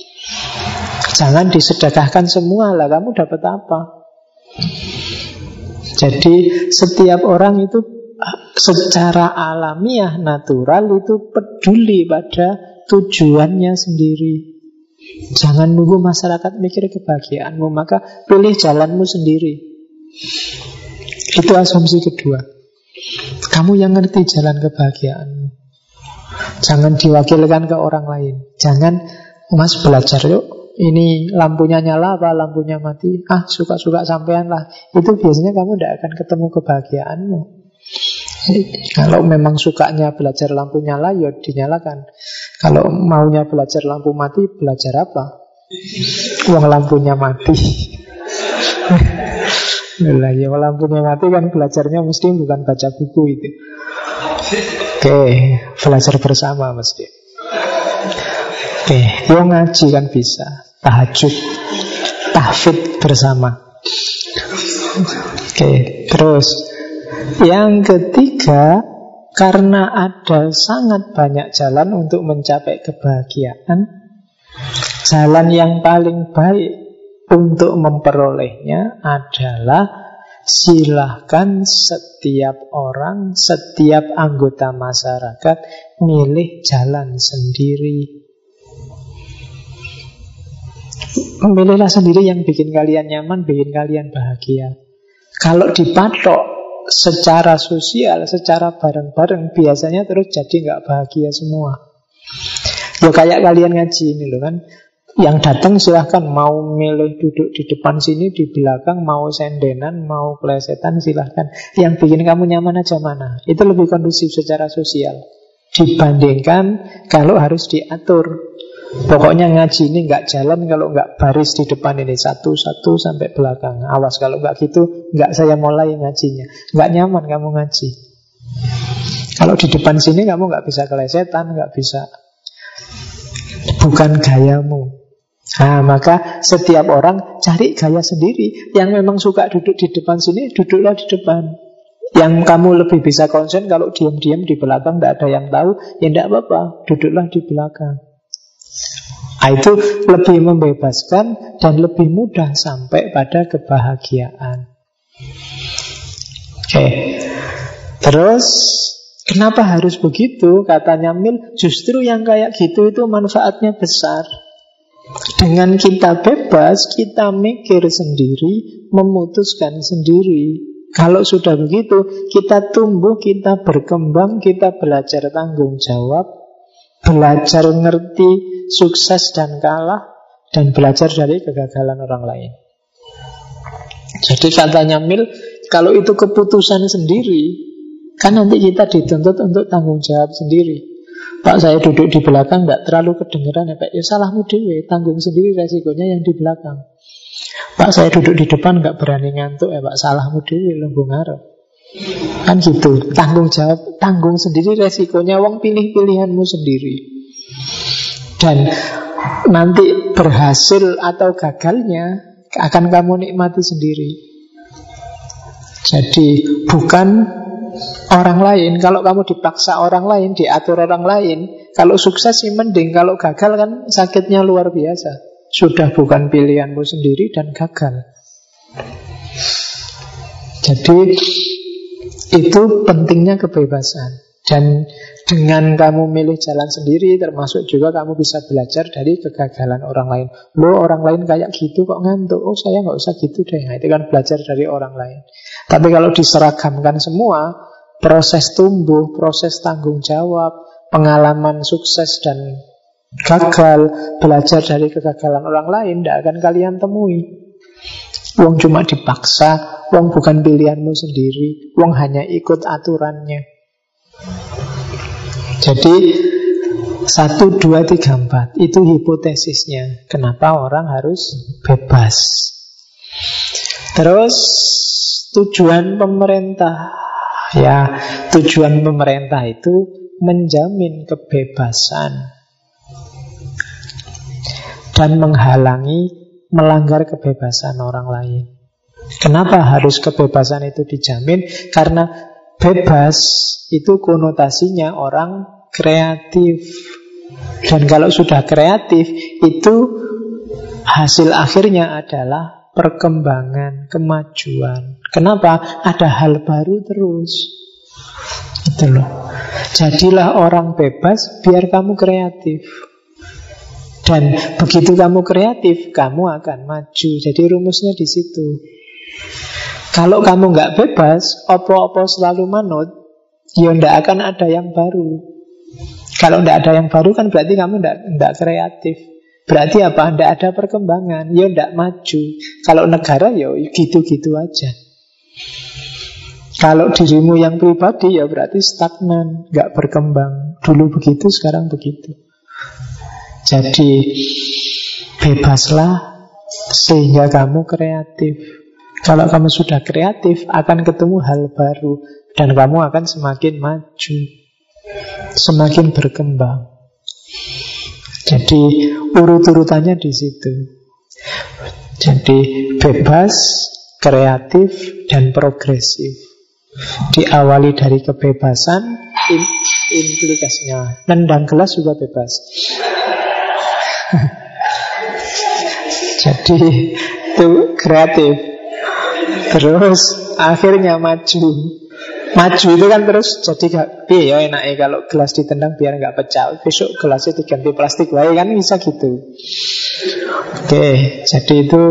Jangan disedekahkan semua lah kamu dapat apa. Jadi setiap orang itu secara alamiah natural itu peduli pada tujuannya sendiri. Jangan nunggu masyarakat mikir kebahagiaanmu, maka pilih jalanmu sendiri. Itu asumsi kedua. Kamu yang ngerti jalan kebahagiaanmu. Jangan diwakilkan ke orang lain. Jangan, mas belajar yuk. Ini lampunya nyala apa lampunya mati? Ah, suka-suka sampean lah. Itu biasanya kamu tidak akan ketemu kebahagiaanmu. Kalau memang sukanya belajar lampu nyala, ya dinyalakan. Kalau maunya belajar lampu mati, belajar apa? Uang lampunya mati. Lah ya lampunya mati kan belajarnya mesti bukan baca buku itu. Oke, belajar bersama mesti. Oke, yo ngaji kan bisa, tahajud, tahfid bersama. Oke, terus yang ketiga, karena ada sangat banyak jalan untuk mencapai kebahagiaan, jalan yang paling baik untuk memperolehnya adalah silahkan setiap orang, setiap anggota masyarakat milih jalan sendiri. Memilihlah sendiri yang bikin kalian nyaman, bikin kalian bahagia. Kalau dipatok secara sosial, secara bareng-bareng, biasanya terus jadi nggak bahagia semua. Ya kayak kalian ngaji ini loh kan. Yang datang silahkan mau milih duduk di depan sini, di belakang, mau sendenan, mau plesetan silahkan. Yang bikin kamu nyaman aja mana. Itu lebih kondusif secara sosial. Dibandingkan kalau harus diatur. Pokoknya ngaji ini nggak jalan kalau nggak baris di depan ini satu-satu sampai belakang. Awas kalau nggak gitu, nggak saya mulai ngajinya. Nggak nyaman kamu ngaji. Kalau di depan sini kamu nggak bisa kelesetan, nggak bisa. Bukan gayamu. Nah, maka setiap orang cari gaya sendiri. Yang memang suka duduk di depan sini, duduklah di depan. Yang kamu lebih bisa konsen kalau diam-diam di belakang tidak ada yang tahu, ya tidak apa-apa, duduklah di belakang. Nah, itu lebih membebaskan dan lebih mudah sampai pada kebahagiaan. Oke, terus kenapa harus begitu? Katanya Mil, justru yang kayak gitu itu manfaatnya besar. Dengan kita bebas, kita mikir sendiri, memutuskan sendiri. Kalau sudah begitu, kita tumbuh, kita berkembang, kita belajar tanggung jawab, belajar ngerti sukses dan kalah, dan belajar dari kegagalan orang lain. Jadi katanya Mil, kalau itu keputusan sendiri, kan nanti kita dituntut untuk tanggung jawab sendiri. Pak saya duduk di belakang Tidak terlalu kedengeran ya Pak Ya salahmu dewe Tanggung sendiri resikonya yang di belakang Pak saya duduk di depan nggak berani ngantuk ya Pak Salahmu dewe lembung ngarep Kan gitu Tanggung jawab Tanggung sendiri resikonya Wong pilih pilihanmu sendiri Dan Nanti berhasil atau gagalnya Akan kamu nikmati sendiri Jadi bukan orang lain. Kalau kamu dipaksa orang lain, diatur orang lain, kalau sukses sih mending, kalau gagal kan sakitnya luar biasa. Sudah bukan pilihanmu sendiri dan gagal. Jadi itu pentingnya kebebasan. Dan dengan kamu milih jalan sendiri Termasuk juga kamu bisa belajar dari kegagalan orang lain Lo orang lain kayak gitu kok ngantuk Oh saya nggak usah gitu deh nah, Itu kan belajar dari orang lain Tapi kalau diseragamkan semua proses tumbuh, proses tanggung jawab, pengalaman sukses dan gagal, belajar dari kegagalan orang lain, tidak akan kalian temui. Wong cuma dipaksa, wong bukan pilihanmu sendiri, wong hanya ikut aturannya. Jadi satu, dua, tiga, empat Itu hipotesisnya. Kenapa orang harus bebas? Terus Tujuan pemerintah. Ya, tujuan pemerintah itu menjamin kebebasan dan menghalangi melanggar kebebasan orang lain. Kenapa harus kebebasan itu dijamin? Karena bebas itu konotasinya orang kreatif. Dan kalau sudah kreatif itu hasil akhirnya adalah perkembangan, kemajuan. Kenapa? Ada hal baru terus. Itu loh. Jadilah orang bebas biar kamu kreatif. Dan begitu kamu kreatif, kamu akan maju. Jadi rumusnya di situ. Kalau kamu nggak bebas, opo-opo selalu manut, ya ndak akan ada yang baru. Kalau ndak ada yang baru kan berarti kamu ndak ndak kreatif. Berarti apa? Ndak ada perkembangan, ya ndak maju. Kalau negara ya gitu-gitu aja. Kalau dirimu yang pribadi ya berarti stagnan, nggak berkembang. Dulu begitu, sekarang begitu. Jadi bebaslah sehingga kamu kreatif. Kalau kamu sudah kreatif, akan ketemu hal baru dan kamu akan semakin maju, semakin berkembang. Jadi urut-urutannya di situ. Jadi bebas, kreatif, dan progresif. Diawali dari kebebasan, implikasinya. Nendang gelas juga bebas. Jadi itu kreatif. Terus akhirnya maju. Maju itu kan terus jadi gak ya enaknya kalau gelas ditendang biar nggak pecah. Besok gelasnya diganti plastik, wae kan bisa gitu. Oke, jadi itu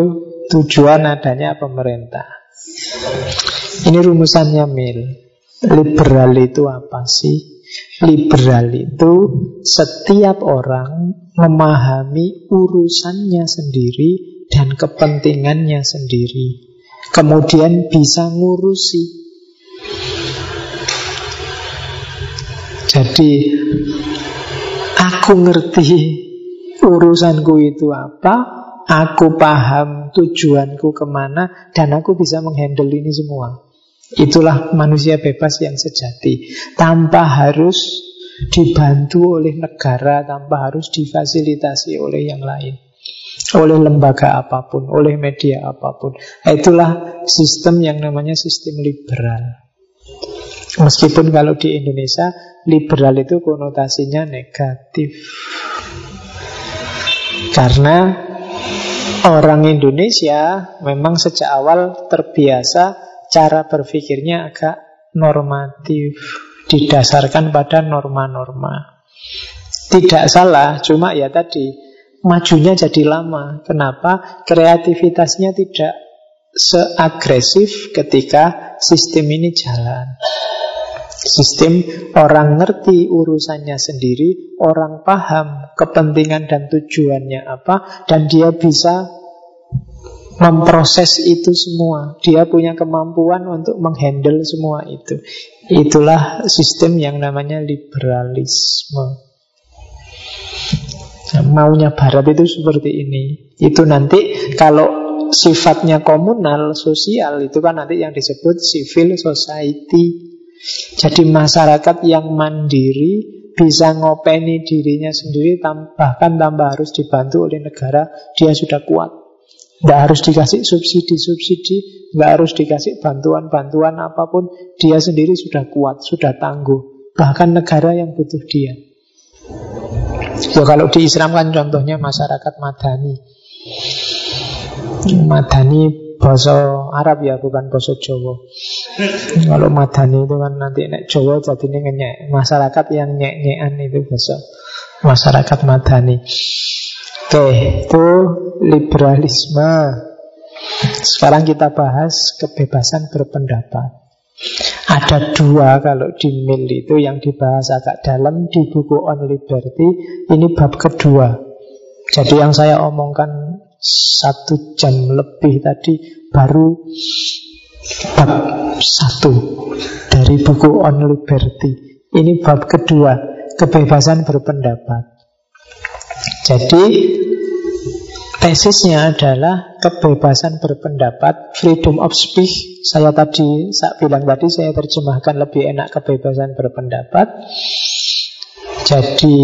tujuan adanya pemerintah. Ini rumusannya Mil. Liberal itu apa sih? Liberal itu setiap orang memahami urusannya sendiri dan kepentingannya sendiri. Kemudian bisa ngurusi. Jadi aku ngerti urusanku itu apa, aku paham tujuanku ke mana, dan aku bisa menghandle ini semua. Itulah manusia bebas yang sejati. Tanpa harus dibantu oleh negara Tanpa harus difasilitasi oleh yang lain. Oleh lembaga apa pun Oleh media apa pun. Itulah sistem yang namanya sistem liberal. Meskipun kalau di Indonesia Liberal itu konotasinya negatif. Karena orang Indonesia memang sejak awal terbiasa cara berpikirnya agak normatif, didasarkan pada norma-norma. Tidak salah, cuma ya tadi majunya jadi lama. Kenapa? Kreativitasnya tidak seagresif ketika sistem ini jalan. Sistem orang ngerti urusannya sendiri, orang paham kepentingan dan tujuannya apa, dan dia bisa memproses itu semua. Dia punya kemampuan untuk menghandle semua itu. Itulah sistem yang namanya liberalisme. Maunya Barat itu seperti ini. Itu nanti kalau sifatnya komunal, sosial, itu kan nanti yang disebut civil society. Jadi masyarakat yang mandiri bisa ngopeni dirinya sendiri, bahkan tambah harus dibantu oleh negara, dia sudah kuat. Tidak harus dikasih subsidi-subsidi, nggak harus dikasih bantuan-bantuan apa pun. Dia sendiri sudah kuat, sudah tangguh. Bahkan negara yang butuh dia. Ya kalau di Islam kan contohnya masyarakat Madani. Madani bahasa Arab ya, bukan bahasa Jawa. Kalau Madani itu kan nanti nek Jawa jadi ngenyek. Masyarakat yang nyek-nyekan itu bahasa masyarakat Madani. Oke, itu liberalisme. Sekarang kita bahas kebebasan berpendapat. Ada dua kalau di mil itu yang dibahas agak dalam di buku On Liberty. Ini bab kedua. Jadi yang saya omongkan satu jam lebih tadi baru bab satu dari buku On Liberty. Ini bab kedua, kebebasan berpendapat. Jadi tesisnya adalah kebebasan berpendapat, freedom of speech. Saya tadi, saya bilang tadi saya terjemahkan lebih enak kebebasan berpendapat. Jadi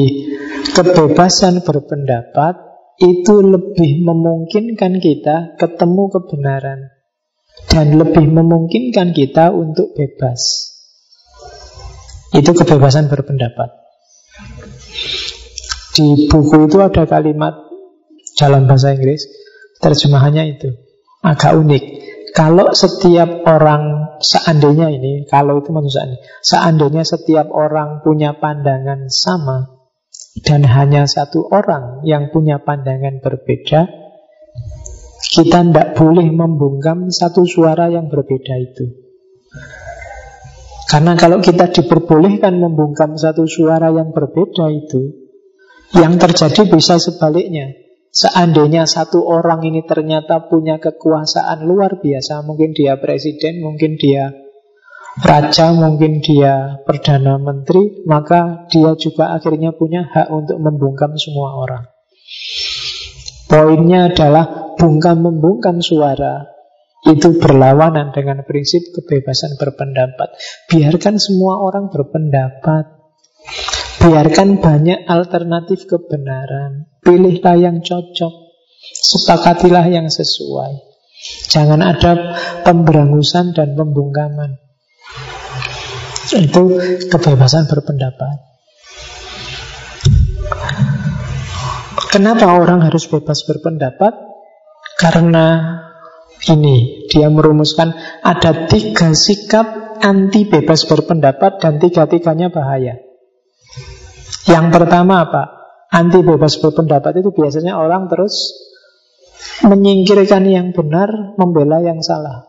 kebebasan berpendapat itu lebih memungkinkan kita ketemu kebenaran dan lebih memungkinkan kita untuk bebas. Itu kebebasan berpendapat. Di buku itu ada kalimat dalam bahasa Inggris, terjemahannya itu agak unik. Kalau setiap orang seandainya ini, kalau itu manusia ini, seandainya setiap orang punya pandangan sama dan hanya satu orang yang punya pandangan berbeda, kita tidak boleh membungkam satu suara yang berbeda itu. Karena kalau kita diperbolehkan membungkam satu suara yang berbeda itu, yang terjadi bisa sebaliknya. Seandainya satu orang ini ternyata punya kekuasaan luar biasa, mungkin dia presiden, mungkin dia raja, mungkin dia perdana menteri, maka dia juga akhirnya punya hak untuk membungkam semua orang. Poinnya adalah bungkam-membungkam suara itu berlawanan dengan prinsip kebebasan berpendapat. Biarkan semua orang berpendapat. Biarkan banyak alternatif kebenaran. Pilihlah yang cocok. Sepakatilah yang sesuai. Jangan ada pemberangusan dan pembungkaman. Itu kebebasan berpendapat. Kenapa orang harus bebas berpendapat? Karena ini dia merumuskan ada tiga sikap anti bebas berpendapat dan tiga-tiganya bahaya. Yang pertama apa? Anti bebas berpendapat itu biasanya orang terus menyingkirkan yang benar, membela yang salah.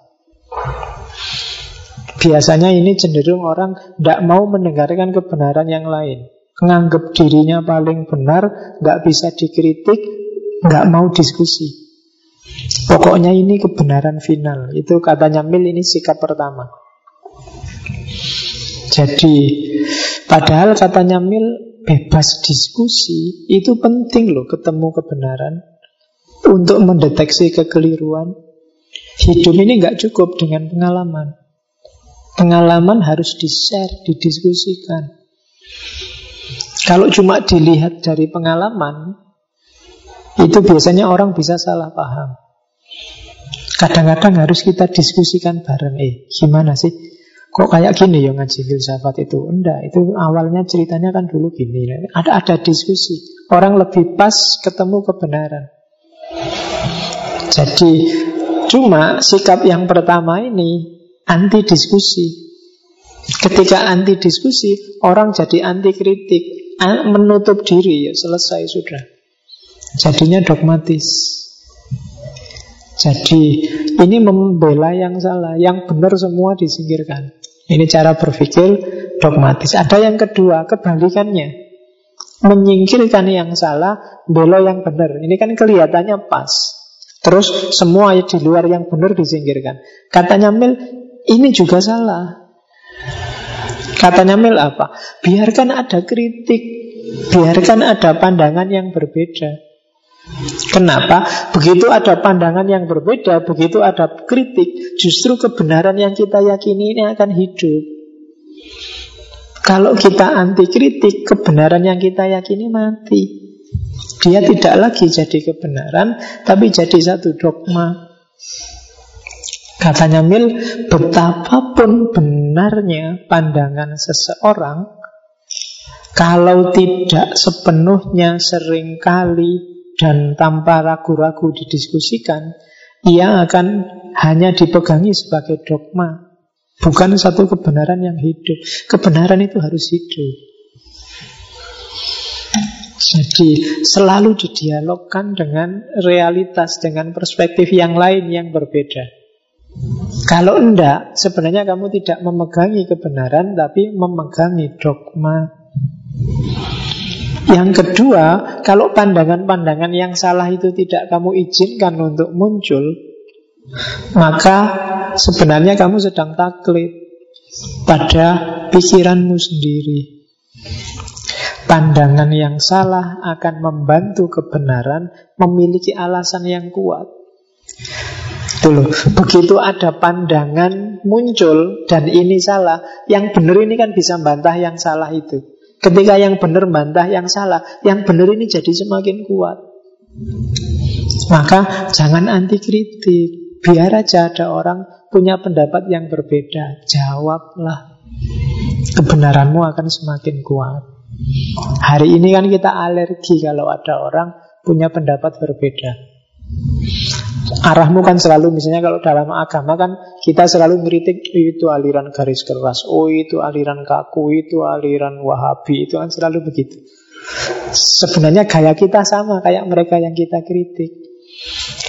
Biasanya ini cenderung orang tidak mau mendengarkan kebenaran yang lain. Menganggap dirinya paling benar, nggak bisa dikritik, nggak mau diskusi. Pokoknya ini kebenaran final. Itu katanya Mil ini sikap pertama. Jadi, padahal katanya Mil bebas diskusi itu penting loh ketemu kebenaran untuk mendeteksi kekeliruan. Hidup ini nggak cukup dengan pengalaman. Pengalaman harus di-share, didiskusikan. Kalau cuma dilihat dari pengalaman, itu biasanya orang bisa salah paham. Kadang-kadang harus kita diskusikan bareng. Eh, gimana sih? Kok kayak gini ya ngaji filsafat itu? Enggak, itu awalnya ceritanya kan dulu gini. Ada ada diskusi. Orang lebih pas ketemu kebenaran. Jadi cuma sikap yang pertama ini anti diskusi. Ketika anti diskusi, orang jadi anti kritik, menutup diri ya selesai sudah. Jadinya dogmatis. Jadi ini membela yang salah, yang benar semua disingkirkan. Ini cara berpikir dogmatis. Ada yang kedua, kebalikannya. Menyingkirkan yang salah, bela yang benar. Ini kan kelihatannya pas. Terus semua di luar yang benar disingkirkan. Katanya Mil, ini juga salah. Katanya Mil apa? Biarkan ada kritik, biarkan ada pandangan yang berbeda. Kenapa? Begitu ada pandangan yang berbeda, begitu ada kritik, justru kebenaran yang kita yakini ini akan hidup. Kalau kita anti kritik, kebenaran yang kita yakini mati. Dia tidak lagi jadi kebenaran, tapi jadi satu dogma. Katanya Mil, betapapun benarnya pandangan seseorang, kalau tidak sepenuhnya sering kali dan tanpa ragu-ragu didiskusikan, ia akan hanya dipegangi sebagai dogma, bukan satu kebenaran yang hidup. Kebenaran itu harus hidup. Jadi selalu didialogkan dengan realitas, dengan perspektif yang lain yang berbeda. Kalau enggak, sebenarnya kamu tidak memegangi kebenaran, tapi memegangi dogma. Yang kedua, kalau pandangan-pandangan yang salah itu tidak kamu izinkan untuk muncul, maka sebenarnya kamu sedang taklid pada pikiranmu sendiri. Pandangan yang salah akan membantu kebenaran memiliki alasan yang kuat. Dulu, begitu ada pandangan muncul dan ini salah, yang benar ini kan bisa bantah yang salah itu. Ketika yang benar bantah yang salah, yang benar ini jadi semakin kuat. Maka jangan anti kritik. Biar aja ada orang punya pendapat yang berbeda. Jawablah. Kebenaranmu akan semakin kuat. Hari ini kan kita alergi kalau ada orang punya pendapat berbeda. Arahmu kan selalu misalnya kalau dalam agama kan kita selalu mengkritik itu aliran garis keras, oh itu aliran kaku, itu aliran wahabi, itu kan selalu begitu. Sebenarnya gaya kita sama kayak mereka yang kita kritik.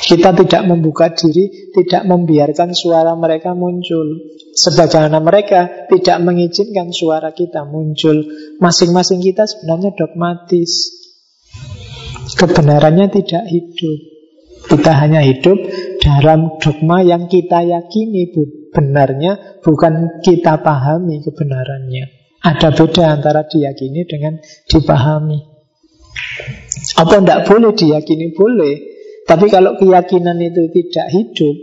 Kita tidak membuka diri, tidak membiarkan suara mereka muncul. Sebagaimana mereka tidak mengizinkan suara kita muncul. Masing-masing kita sebenarnya dogmatis. Kebenarannya tidak hidup. Kita hanya hidup dalam dogma yang kita yakini benarnya, bukan kita pahami kebenarannya. Ada beda antara diyakini dengan dipahami. Apa tidak boleh diyakini? Boleh. Tapi kalau keyakinan itu tidak hidup,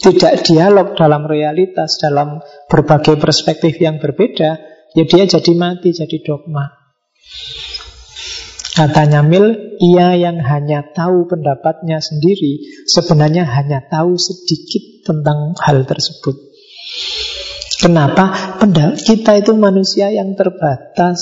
tidak dialog dalam realitas, dalam berbagai perspektif yang berbeda, ya dia jadi mati, jadi dogma. Katanya Mil, ia yang hanya tahu pendapatnya sendiri sebenarnya hanya tahu sedikit tentang hal tersebut. Kenapa? Kita itu manusia yang terbatas.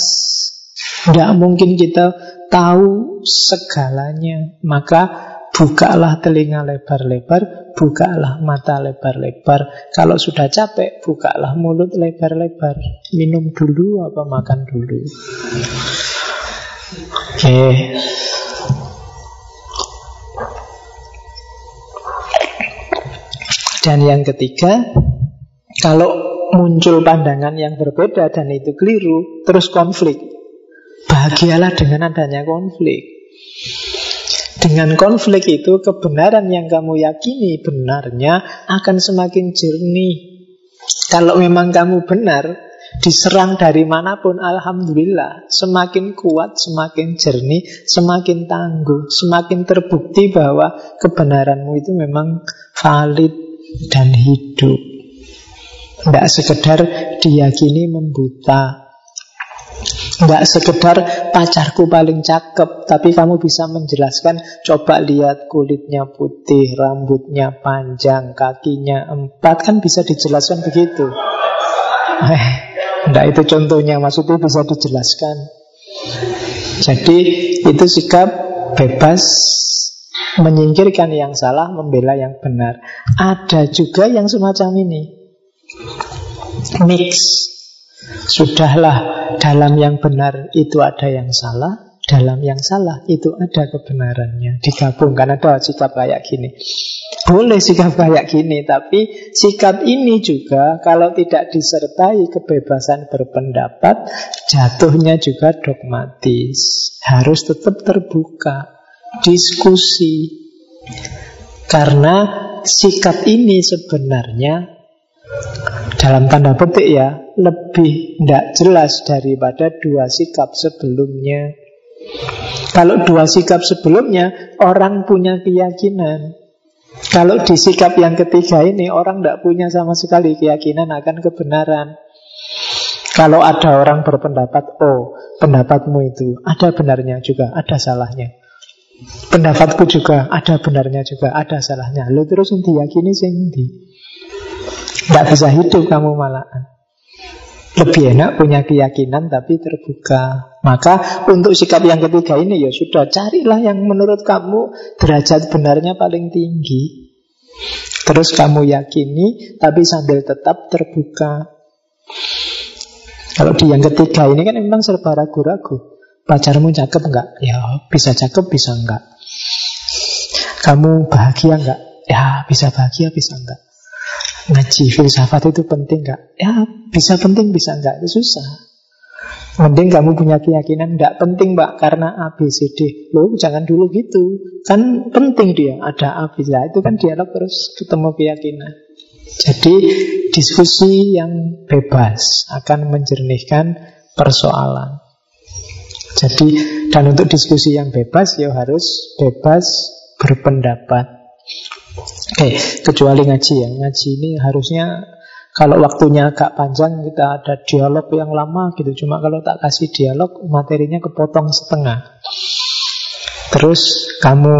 Tidak mungkin kita tahu segalanya. Maka Bukalah telinga lebar-lebar, bukalah mata lebar-lebar. Kalau sudah capek, bukalah mulut lebar-lebar. Minum dulu apa makan dulu. Oke. Okay. Dan yang ketiga, kalau muncul pandangan yang berbeda dan itu keliru, terus konflik. Bahagialah dengan adanya konflik. Dengan konflik itu kebenaran yang kamu yakini benarnya akan semakin jernih. Kalau memang kamu benar, diserang dari mana pun, alhamdulillah, semakin kuat, semakin jernih, semakin tangguh, semakin terbukti bahwa kebenaranmu itu memang valid dan hidup. Tidak sekedar diyakini membuta, Nggak sekedar pacarku paling cakep Tapi kamu bisa menjelaskan Coba lihat kulitnya putih Rambutnya panjang Kakinya empat. Kan bisa dijelaskan begitu. Eh, Enggak itu contohnya Maksudnya bisa dijelaskan. Jadi itu sikap bebas Menyingkirkan yang salah Membela yang benar. Ada juga yang semacam ini. Mix. Sudahlah dalam yang benar itu ada yang salah, dalam yang salah itu ada kebenarannya. Digabungkan ada sikap kayak gini. Boleh sikap kayak gini, tapi sikap ini juga kalau tidak disertai kebebasan berpendapat, jatuhnya juga dogmatis. Harus tetap terbuka, diskusi. Karena sikap ini sebenarnya dalam tanda petik ya lebih tidak jelas daripada dua sikap sebelumnya. Kalau dua sikap sebelumnya orang punya keyakinan. Kalau di sikap yang ketiga ini orang tidak punya sama sekali keyakinan akan kebenaran. Kalau ada orang berpendapat, oh pendapatmu itu ada benarnya juga, ada salahnya. Pendapatku juga ada benarnya juga, ada salahnya. Lo terus diyakini sing Tidak bisa hidup kamu malahan. Lebih enak punya keyakinan tapi terbuka. Maka untuk sikap yang ketiga ini ya sudah carilah yang menurut kamu derajat benarnya paling tinggi. Terus kamu yakini tapi sambil tetap terbuka. Kalau di yang ketiga ini kan memang serba ragu-ragu. Pacarmu cakep enggak? Ya bisa cakep bisa enggak. Kamu bahagia enggak? Ya bisa bahagia bisa enggak. Ngaji filsafat itu penting gak? Ya bisa penting bisa enggak Itu susah. Mending kamu punya keyakinan Tidak penting mbak karena A, B, C, D. Loh jangan dulu gitu. Kan penting dia ada A, B, C. Itu kan dialog terus ketemu keyakinan. Jadi diskusi yang bebas Akan menjernihkan persoalan. Jadi dan untuk diskusi yang bebas Ya harus bebas berpendapat Oke, kecuali ngaji ya. Ngaji ini harusnya kalau waktunya agak panjang kita ada dialog yang lama gitu. Cuma kalau tak kasih dialog materinya kepotong setengah. Terus kamu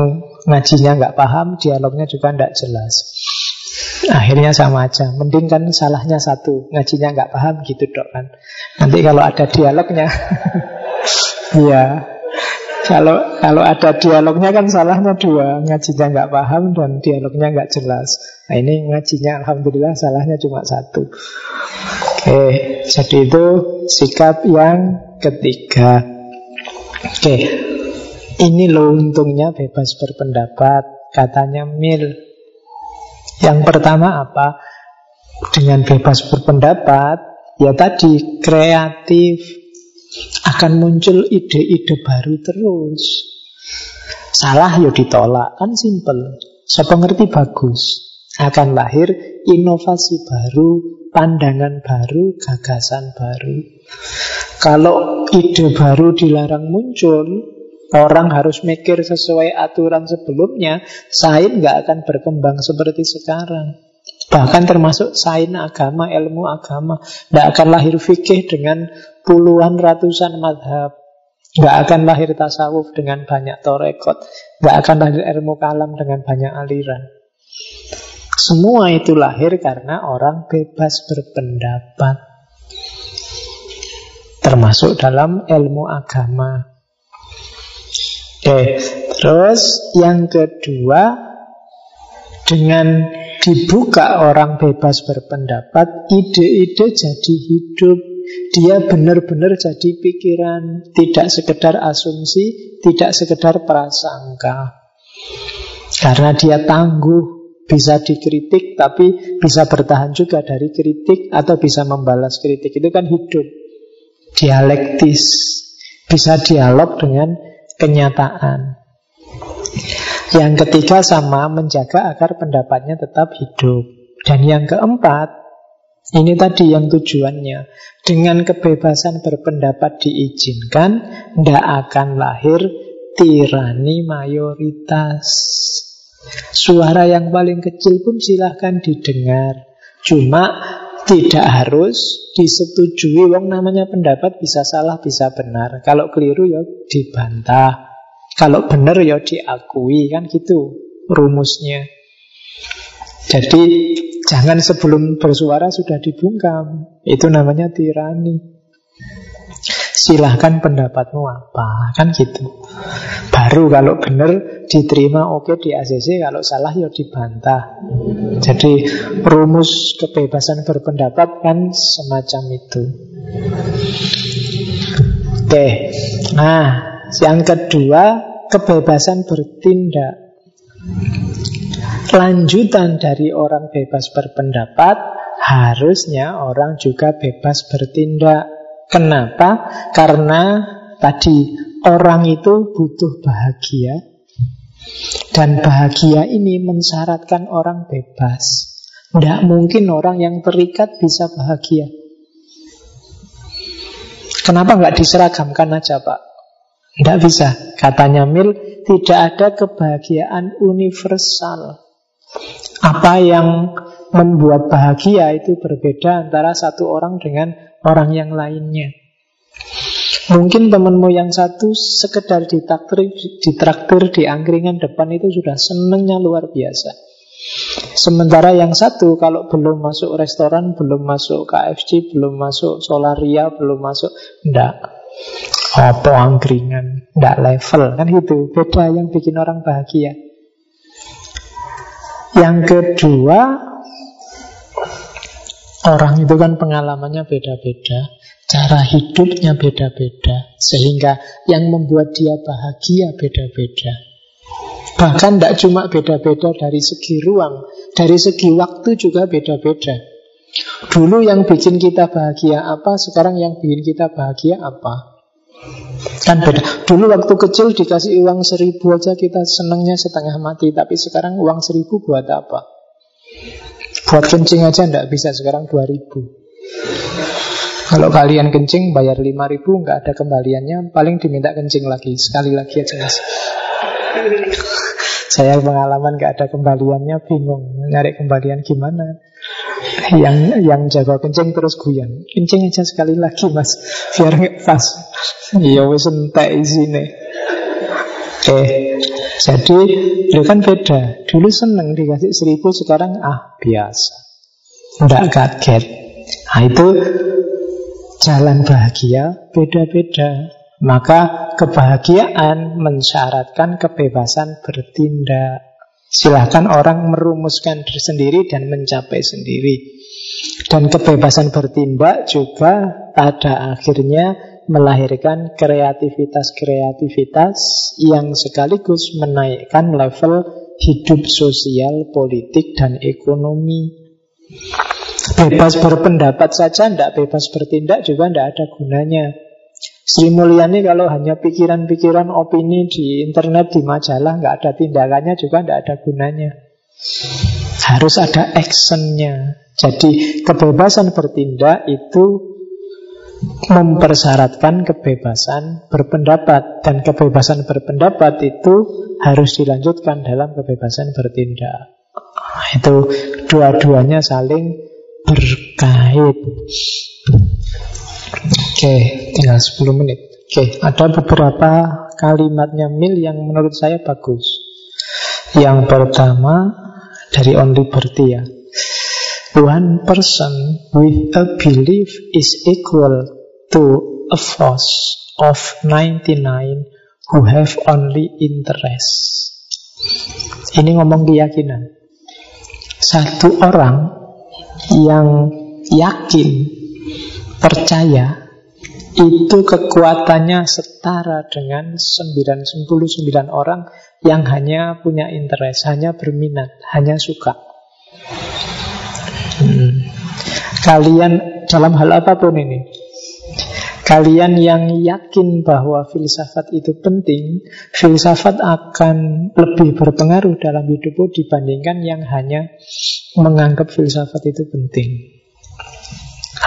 ngajinya nggak paham, dialognya juga nggak jelas. Akhirnya sama aja. Mending kan salahnya satu, ngajinya nggak paham gitu dok kan. Nanti kalau ada dialognya, ya kalau kalau ada dialognya kan salahnya dua, ngajinya nggak paham dan dialognya nggak jelas. Nah ini ngajinya alhamdulillah salahnya cuma satu. Oke, jadi itu sikap yang ketiga. Oke, ini loh untungnya bebas berpendapat, katanya Mil. Yang pertama apa? Dengan bebas berpendapat, ya tadi kreatif, akan muncul ide-ide baru terus. Salah ya ditolak, kan simple. Siapa ngerti bagus. Akan lahir inovasi baru, pandangan baru, gagasan baru. Kalau ide baru dilarang muncul, orang harus mikir sesuai aturan sebelumnya, sains nggak akan berkembang seperti sekarang. Bahkan termasuk sains agama, ilmu agama. Tidak akan lahir fikih dengan puluhan ratusan madhab. Tidak akan lahir tasawuf dengan banyak torekot. Tidak akan lahir ilmu kalam dengan banyak aliran. Semua itu lahir karena orang bebas berpendapat. Termasuk dalam ilmu agama. Oke, Terus yang kedua dengan dibuka orang bebas berpendapat, ide-ide jadi hidup. Dia benar-benar jadi pikiran, tidak sekedar asumsi, tidak sekedar prasangka. Karena dia tangguh, bisa dikritik tapi bisa bertahan juga dari kritik atau bisa membalas kritik. Itu kan hidup. Dialektis. Bisa dialog dengan kenyataan. Yang ketiga sama menjaga agar pendapatnya tetap hidup. Dan yang keempat, ini tadi yang tujuannya. Dengan kebebasan berpendapat diizinkan, tidak akan lahir tirani mayoritas. Suara yang paling kecil pun silahkan didengar. Cuma tidak harus disetujui. Wong namanya pendapat bisa salah, bisa benar. Kalau keliru ya dibantah. Kalau benar ya diakui kan gitu rumusnya. Jadi jangan sebelum bersuara sudah dibungkam. Itu namanya tirani. Silahkan pendapatmu apa Kan gitu Baru kalau benar diterima oke di ACC Kalau salah ya dibantah Jadi rumus kebebasan berpendapat kan semacam itu Oke Nah yang kedua kebebasan bertindak. Lanjutan dari orang bebas berpendapat, harusnya orang juga bebas bertindak. Kenapa? Karena tadi orang itu butuh bahagia, dan bahagia ini mensyaratkan orang bebas. Tidak mungkin orang yang terikat bisa bahagia. Kenapa nggak diseragamkan aja Pak? Tidak bisa. Katanya Mil, tidak ada kebahagiaan universal. Apa yang membuat bahagia itu berbeda antara satu orang dengan orang yang lainnya. Mungkin temanmu yang satu sekedar ditraktir, ditraktir di angkringan depan itu sudah senengnya luar biasa. Sementara yang satu kalau belum masuk restoran, belum masuk KFC, belum masuk Solaria, belum masuk, enggak. Apa angkringan? Tidak level kan itu Beda yang bikin orang bahagia. Yang kedua Orang itu kan pengalamannya beda-beda Cara hidupnya beda-beda Sehingga yang membuat dia bahagia beda-beda. Bahkan tidak cuma beda-beda dari segi ruang Dari segi waktu juga beda-beda Dulu yang bikin kita bahagia apa Sekarang yang bikin kita bahagia apa Kan beda. Dulu waktu kecil dikasih uang seribu aja kita senangnya setengah mati. Tapi sekarang uang seribu buat apa? Buat kencing aja ndak bisa sekarang dua ribu. Kalau kalian kencing bayar lima ribu nggak ada kembaliannya, paling diminta kencing lagi sekali lagi aja mas. Saya pengalaman nggak ada kembaliannya bingung nyari kembalian gimana. Yang yang jago kencing terus guyan. Kencing aja sekali lagi mas, biar nggak pas. Iya wis entek isine. Oke. Jadi itu kan beda. Dulu seneng dikasih seribu, sekarang ah biasa. Tidak kaget. Nah itu jalan bahagia beda-beda. Maka kebahagiaan mensyaratkan kebebasan bertindak. Silahkan orang merumuskan diri sendiri dan mencapai sendiri. Dan kebebasan bertindak juga pada akhirnya melahirkan kreativitas-kreativitas yang sekaligus menaikkan level hidup sosial, politik, dan ekonomi. Bebas berpendapat saja, tidak bebas bertindak juga tidak ada gunanya. Sri Mulyani kalau hanya pikiran-pikiran opini di internet, di majalah, nggak ada tindakannya juga nggak ada gunanya. Harus ada actionnya. Jadi kebebasan bertindak itu mempersyaratkan kebebasan berpendapat dan kebebasan berpendapat itu harus dilanjutkan dalam kebebasan bertindak. Itu dua-duanya saling berkait. Oke, tinggal 10 menit. Oke, ada beberapa kalimatnya Mil yang menurut saya bagus. Yang pertama dari On Liberty ya. One person with a belief is equal to a force of 99 who have only interest. Ini ngomong keyakinan. Satu orang yang yakin, percaya, itu kekuatannya setara dengan 99 orang yang hanya punya interest, hanya berminat, hanya suka. Hmm. Kalian dalam hal apa pun ini, Kalian yang yakin bahwa filsafat itu penting, filsafat akan lebih berpengaruh dalam hidupmu dibandingkan yang hanya menganggap filsafat itu penting.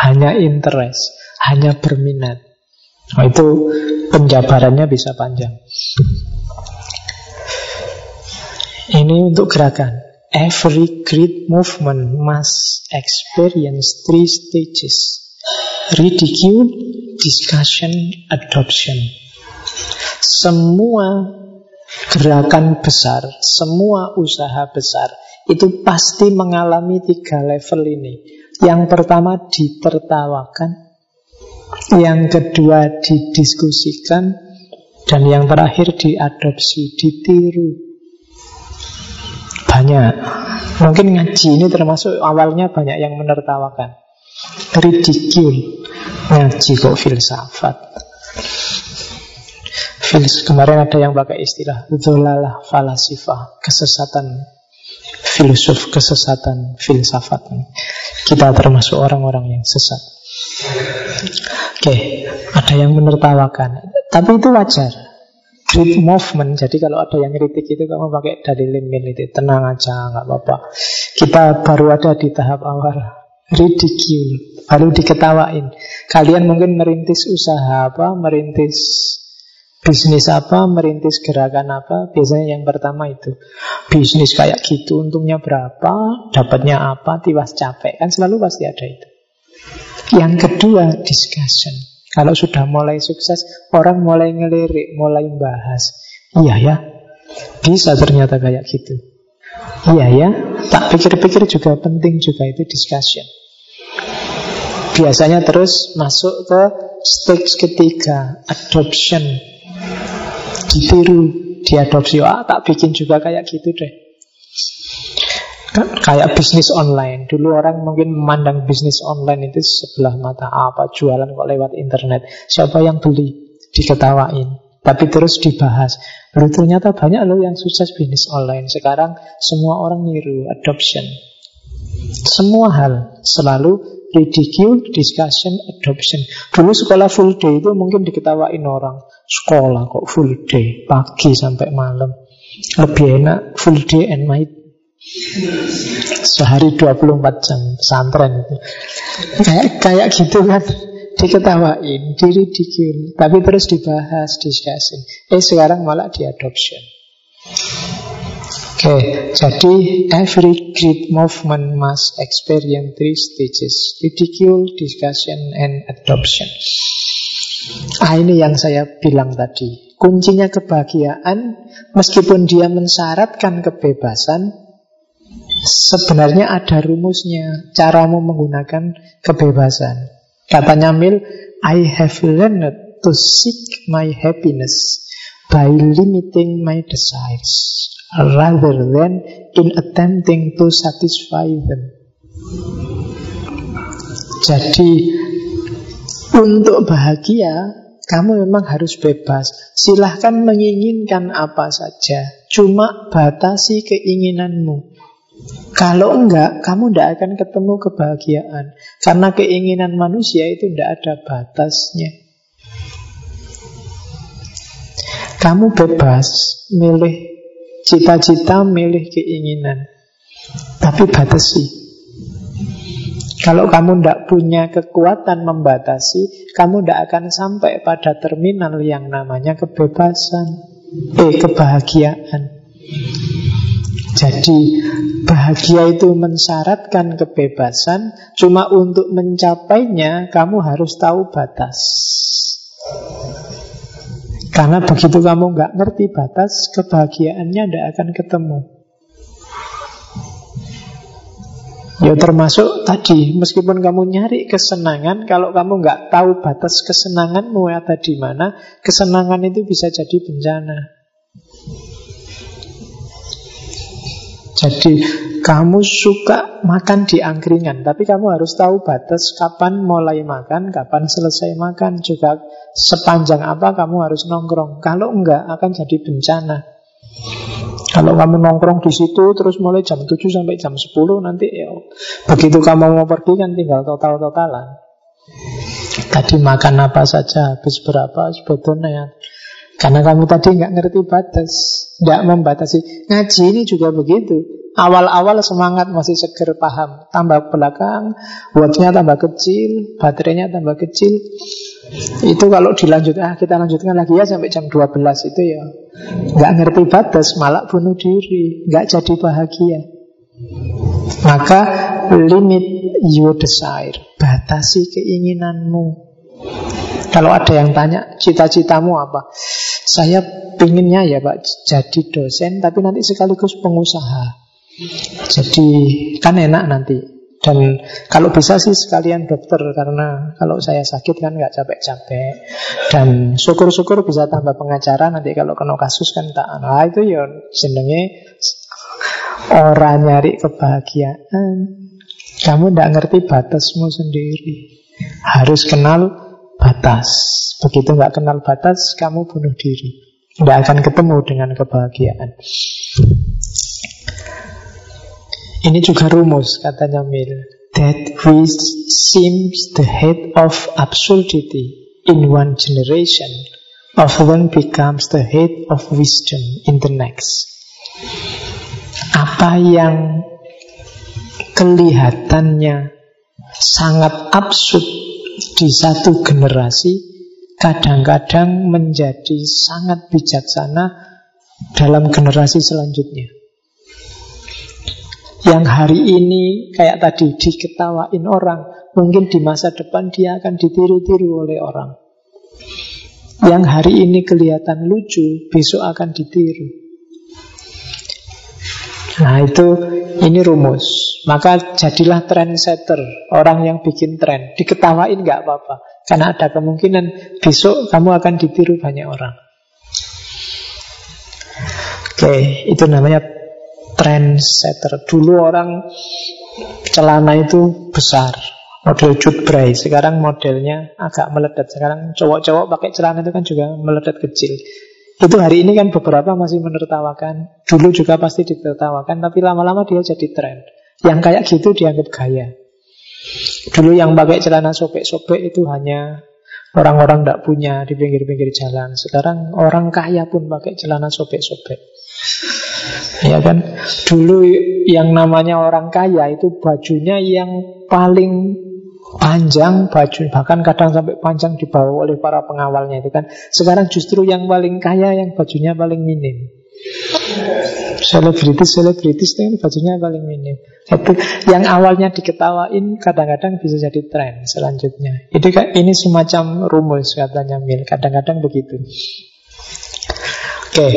Hanya interest, hanya berminat. Nah, itu penjabarannya bisa panjang. Ini untuk gerakan. Every great movement must experience three stages. Ridicule, discussion, adoption. Semua gerakan besar, semua usaha besar itu pasti mengalami tiga level ini. Yang pertama ditertawakan, yang kedua didiskusikan, dan yang terakhir diadopsi, ditiru. Banyak. Mungkin ngaji ini termasuk awalnya banyak yang menertawakan. Ridicule Ngaji kok filsafat Fils, Kemarin ada yang pakai istilah Zolalah falasifah Kesesatan filsuf Kesesatan filsafat Kita termasuk orang-orang yang sesat Oke Ada yang menertawakan. Tapi itu wajar. Great movement Jadi kalau ada yang kritik itu Kamu pakai dalil itu Tenang aja nggak apa-apa. Kita baru ada di tahap awal. Ridicule, baru diketawain. Kalian mungkin merintis usaha apa, merintis bisnis apa, merintis gerakan apa, biasanya yang pertama itu. Bisnis kayak gitu, untungnya berapa, dapatnya apa, tiwas capek, kan selalu pasti ada itu. Yang kedua, discussion. Kalau sudah mulai sukses, orang mulai ngelirik, mulai bahas. Iya ya, bisa ternyata kayak gitu. Iya ya, tak pikir-pikir juga penting juga itu discussion biasanya terus masuk ke stage ketiga, adoption. Ditiru, diadopsi. Ah, tak bikin juga kayak gitu deh. Kayak bisnis online. Dulu orang mungkin memandang bisnis online itu sebelah mata. Apa jualan kok lewat internet? Siapa yang beli? Diketawain. Tapi terus dibahas. Lalu ternyata banyak loh yang sukses bisnis online. Sekarang semua orang niru, adoption. Semua hal selalu ridicule, discussion, adoption. Dulu sekolah full day itu mungkin diketawain orang. Sekolah kok full day, pagi sampai malam. Lebih enak full day and night. Sehari 24 jam pesantren itu. Kayak kayak gitu kan diketawain, diridicule, tapi terus dibahas, discussion. Eh sekarang malah diadoption. Oke, okay, jadi every great movement must experience three stages: ridicule, discussion, and adoption. Ah, ini yang saya bilang tadi. Kuncinya kebahagiaan, meskipun dia mensyaratkan kebebasan, sebenarnya ada rumusnya. Caramu menggunakan kebebasan. Katanya Mil, I have learned to seek my happiness by limiting my desires rather than in attempting to satisfy them. Jadi untuk bahagia kamu memang harus bebas. Silahkan menginginkan apa saja. Cuma batasi keinginanmu. Kalau enggak, kamu tidak akan ketemu kebahagiaan. Karena keinginan manusia itu tidak ada batasnya. Kamu bebas milih Cita-cita milih keinginan Tapi batasi kalau kamu tidak punya kekuatan membatasi, kamu tidak akan sampai pada terminal yang namanya kebebasan, eh kebahagiaan. Jadi bahagia itu mensyaratkan kebebasan, cuma untuk mencapainya kamu harus tahu batas. Karena begitu kamu nggak ngerti batas, kebahagiaannya tidak akan ketemu. Ya termasuk tadi, meskipun kamu nyari kesenangan, kalau kamu nggak tahu batas kesenanganmu ada di mana, kesenangan itu bisa jadi bencana. Jadi kamu suka makan di angkringan, tapi kamu harus tahu batas kapan mulai makan, kapan selesai makan, juga sepanjang apa kamu harus nongkrong. Kalau enggak akan jadi bencana. Kalau kamu nongkrong di situ terus mulai jam 7 sampai jam 10 nanti ya begitu kamu mau pergi kan tinggal total-totalan. Tadi makan apa saja, habis berapa sebetulnya ya. Karena kamu tadi nggak ngerti batas, nggak membatasi. Ngaji ini juga begitu. Awal-awal semangat masih seger paham, tambah belakang, buatnya tambah kecil, baterainya tambah kecil. Itu kalau dilanjut, ah kita lanjutkan lagi ya sampai jam 12 itu ya nggak ngerti batas, malah bunuh diri, nggak jadi bahagia. Maka limit your desire, batasi keinginanmu. Kalau ada yang tanya cita-citamu apa, saya pinginnya ya Pak jadi dosen, tapi nanti sekaligus pengusaha. Jadi kan enak nanti. Dan kalau bisa sih sekalian dokter Karena kalau saya sakit kan nggak capek-capek. Dan syukur-syukur bisa tambah pengacara Nanti kalau kena kasus kan tak Nah itu ya jenenge Orang nyari kebahagiaan. Kamu tidak ngerti batasmu sendiri. Harus kenal batas. Begitu nggak kenal batas Kamu bunuh diri. Tidak akan ketemu dengan kebahagiaan. Ini juga rumus katanya Mill that which seems the head of absurdity in one generation often becomes the head of wisdom in the next. Apa yang kelihatannya sangat absurd di satu generasi kadang-kadang menjadi sangat bijaksana dalam generasi selanjutnya. Yang hari ini kayak tadi diketawain orang Mungkin di masa depan dia akan ditiru-tiru oleh orang. Yang hari ini kelihatan lucu Besok akan ditiru. Nah itu ini rumus Maka jadilah trendsetter Orang yang bikin tren Diketawain nggak apa-apa Karena ada kemungkinan besok kamu akan ditiru banyak orang Oke, itu namanya trendsetter. Dulu orang celana itu besar, model cutbray. Sekarang modelnya agak meledat. Sekarang cowok-cowok pakai celana itu kan juga meledat kecil. Itu hari ini kan beberapa masih menertawakan. Dulu juga pasti ditertawakan, tapi lama-lama dia jadi tren. Yang kayak gitu dianggap gaya. Dulu yang pakai celana sobek-sobek itu hanya orang-orang tidak punya di pinggir-pinggir jalan. Sekarang orang kaya pun pakai celana sobek-sobek. Ya kan? Dulu yang namanya orang kaya itu bajunya yang paling panjang baju bahkan kadang sampai panjang dibawa oleh para pengawalnya itu kan sekarang justru yang paling kaya yang bajunya paling minim selebritis selebritis itu bajunya paling minim itu yang awalnya diketawain kadang-kadang bisa jadi tren selanjutnya itu kan ini semacam rumus katanya Mil kadang-kadang begitu oke okay.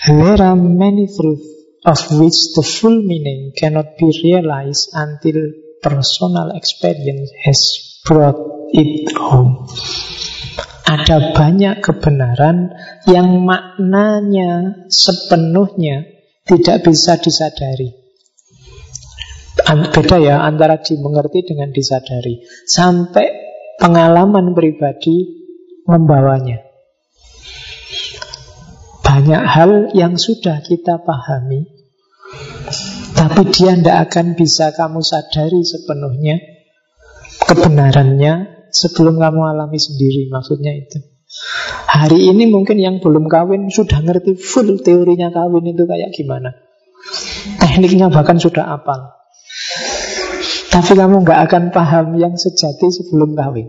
There are many truths of which the full meaning cannot be realized until personal experience has brought it home. Ada banyak kebenaran yang maknanya sepenuhnya tidak bisa disadari. Beda ya antara dimengerti dengan disadari. Sampai pengalaman pribadi membawanya. Banyak hal yang sudah kita pahami Tapi dia tidak akan bisa kamu sadari sepenuhnya Kebenarannya sebelum kamu alami sendiri Maksudnya itu. Hari ini mungkin yang belum kawin Sudah ngerti full teorinya kawin itu kayak gimana. Tekniknya bahkan sudah apal. Tapi kamu nggak akan paham yang sejati sebelum kawin.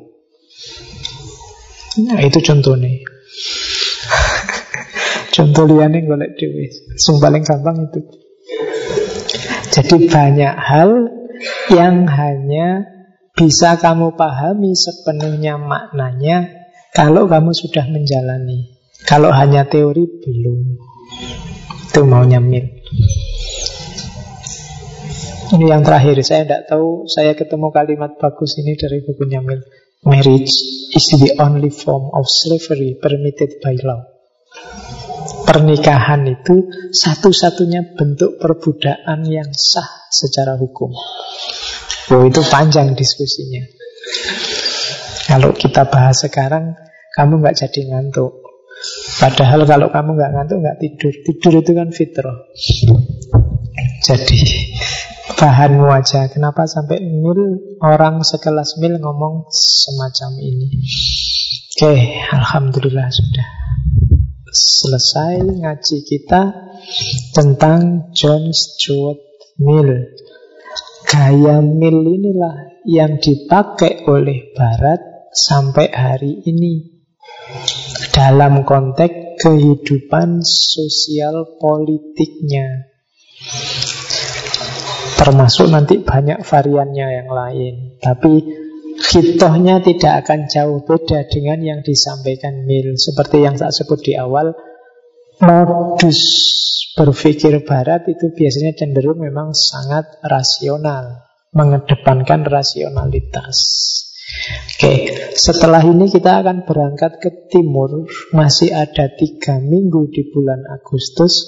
Nah itu contohnya Contoh liane golek dewi. Sing paling gampang itu. Jadi banyak hal yang hanya bisa kamu pahami sepenuhnya maknanya kalau kamu sudah menjalani. Kalau hanya teori belum. Itu maunya Min. Ini yang terakhir, saya tidak tahu Saya ketemu kalimat bagus ini dari bukunya Mil Marriage is the only form of slavery permitted by law Pernikahan itu satu-satunya bentuk perbudakan yang sah secara hukum Oh itu panjang diskusinya Kalau kita bahas sekarang Kamu nggak jadi ngantuk Padahal kalau kamu nggak ngantuk nggak tidur Tidur itu kan fitrah Jadi bahanmu aja. Kenapa sampai mil orang sekelas mil ngomong semacam ini? Oke, alhamdulillah sudah selesai ngaji kita tentang John Stuart Mill. Gaya Mill inilah yang dipakai oleh Barat sampai hari ini. Dalam konteks kehidupan sosial politiknya. Termasuk nanti banyak variannya yang lain. Tapi hitohnya tidak akan jauh beda dengan yang disampaikan Mil. Seperti yang saya sebut di awal Modus berpikir barat itu biasanya cenderung memang sangat rasional Mengedepankan rasionalitas. Oke, setelah ini kita akan berangkat ke timur. Masih ada tiga minggu di bulan Agustus.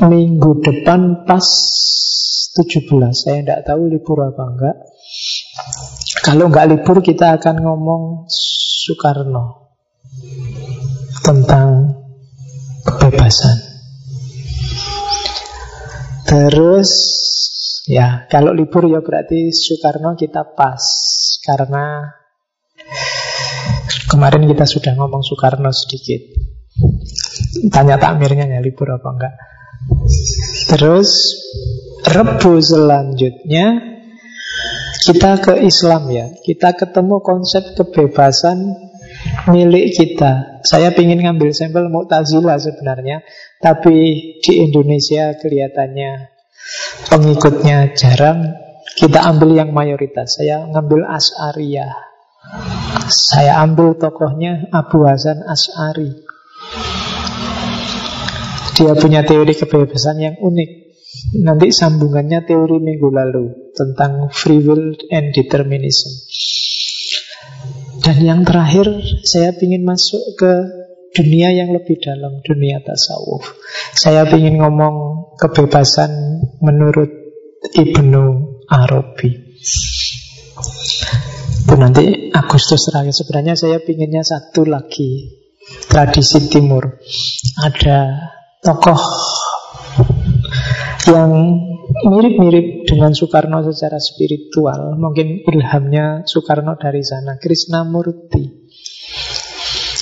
Minggu depan pas 17 Saya tidak tahu libur apa enggak. Kalau enggak libur kita akan ngomong Soekarno Tentang kebebasan Terus Ya kalau libur ya berarti Soekarno kita pas. Karena Kemarin kita sudah ngomong Soekarno sedikit. Tanya takmirnya ya libur apa enggak. Terus Rebu selanjutnya kita ke Islam ya. Kita ketemu konsep kebebasan milik kita. Saya ingin ngambil sampel Mu'tazilah sebenarnya, tapi di Indonesia kelihatannya pengikutnya jarang. Kita ambil yang mayoritas. Saya ngambil As'ariyah. Saya ambil tokohnya Abu Hasan As'ari. Dia punya teori kebebasan yang unik. Nanti sambungannya teori minggu lalu tentang free will and determinism. Dan yang terakhir saya ingin masuk ke dunia yang lebih dalam, dunia tasawuf. Saya ingin ngomong kebebasan menurut Ibnu Arabi. Itu nanti Agustus terakhir. Sebenarnya saya pinginnya satu lagi tradisi timur. Ada tokoh yang mirip-mirip dengan Soekarno secara spiritual. Mungkin ilhamnya Soekarno dari sana. Krishnamurti.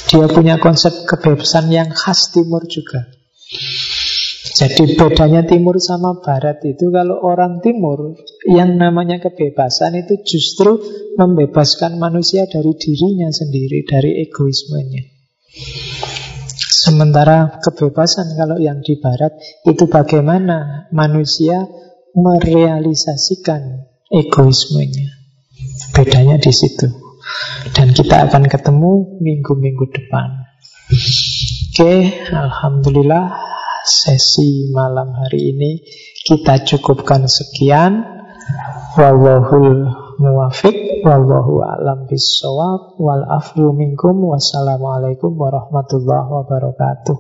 Dia punya konsep kebebasan yang khas timur juga. Jadi bedanya timur sama barat itu kalau orang timur yang namanya kebebasan itu justru membebaskan manusia dari dirinya sendiri, dari egoismenya. Sementara kebebasan kalau yang di barat itu bagaimana manusia merealisasikan egoismenya. Bedanya di situ. Dan kita akan ketemu minggu-minggu depan. Oke, alhamdulillah sesi malam hari ini kita cukupkan sekian. Wallahul muwafiq wallahu a'lam bissawab wal afu minkum wassalamualaikum warahmatullahi wabarakatuh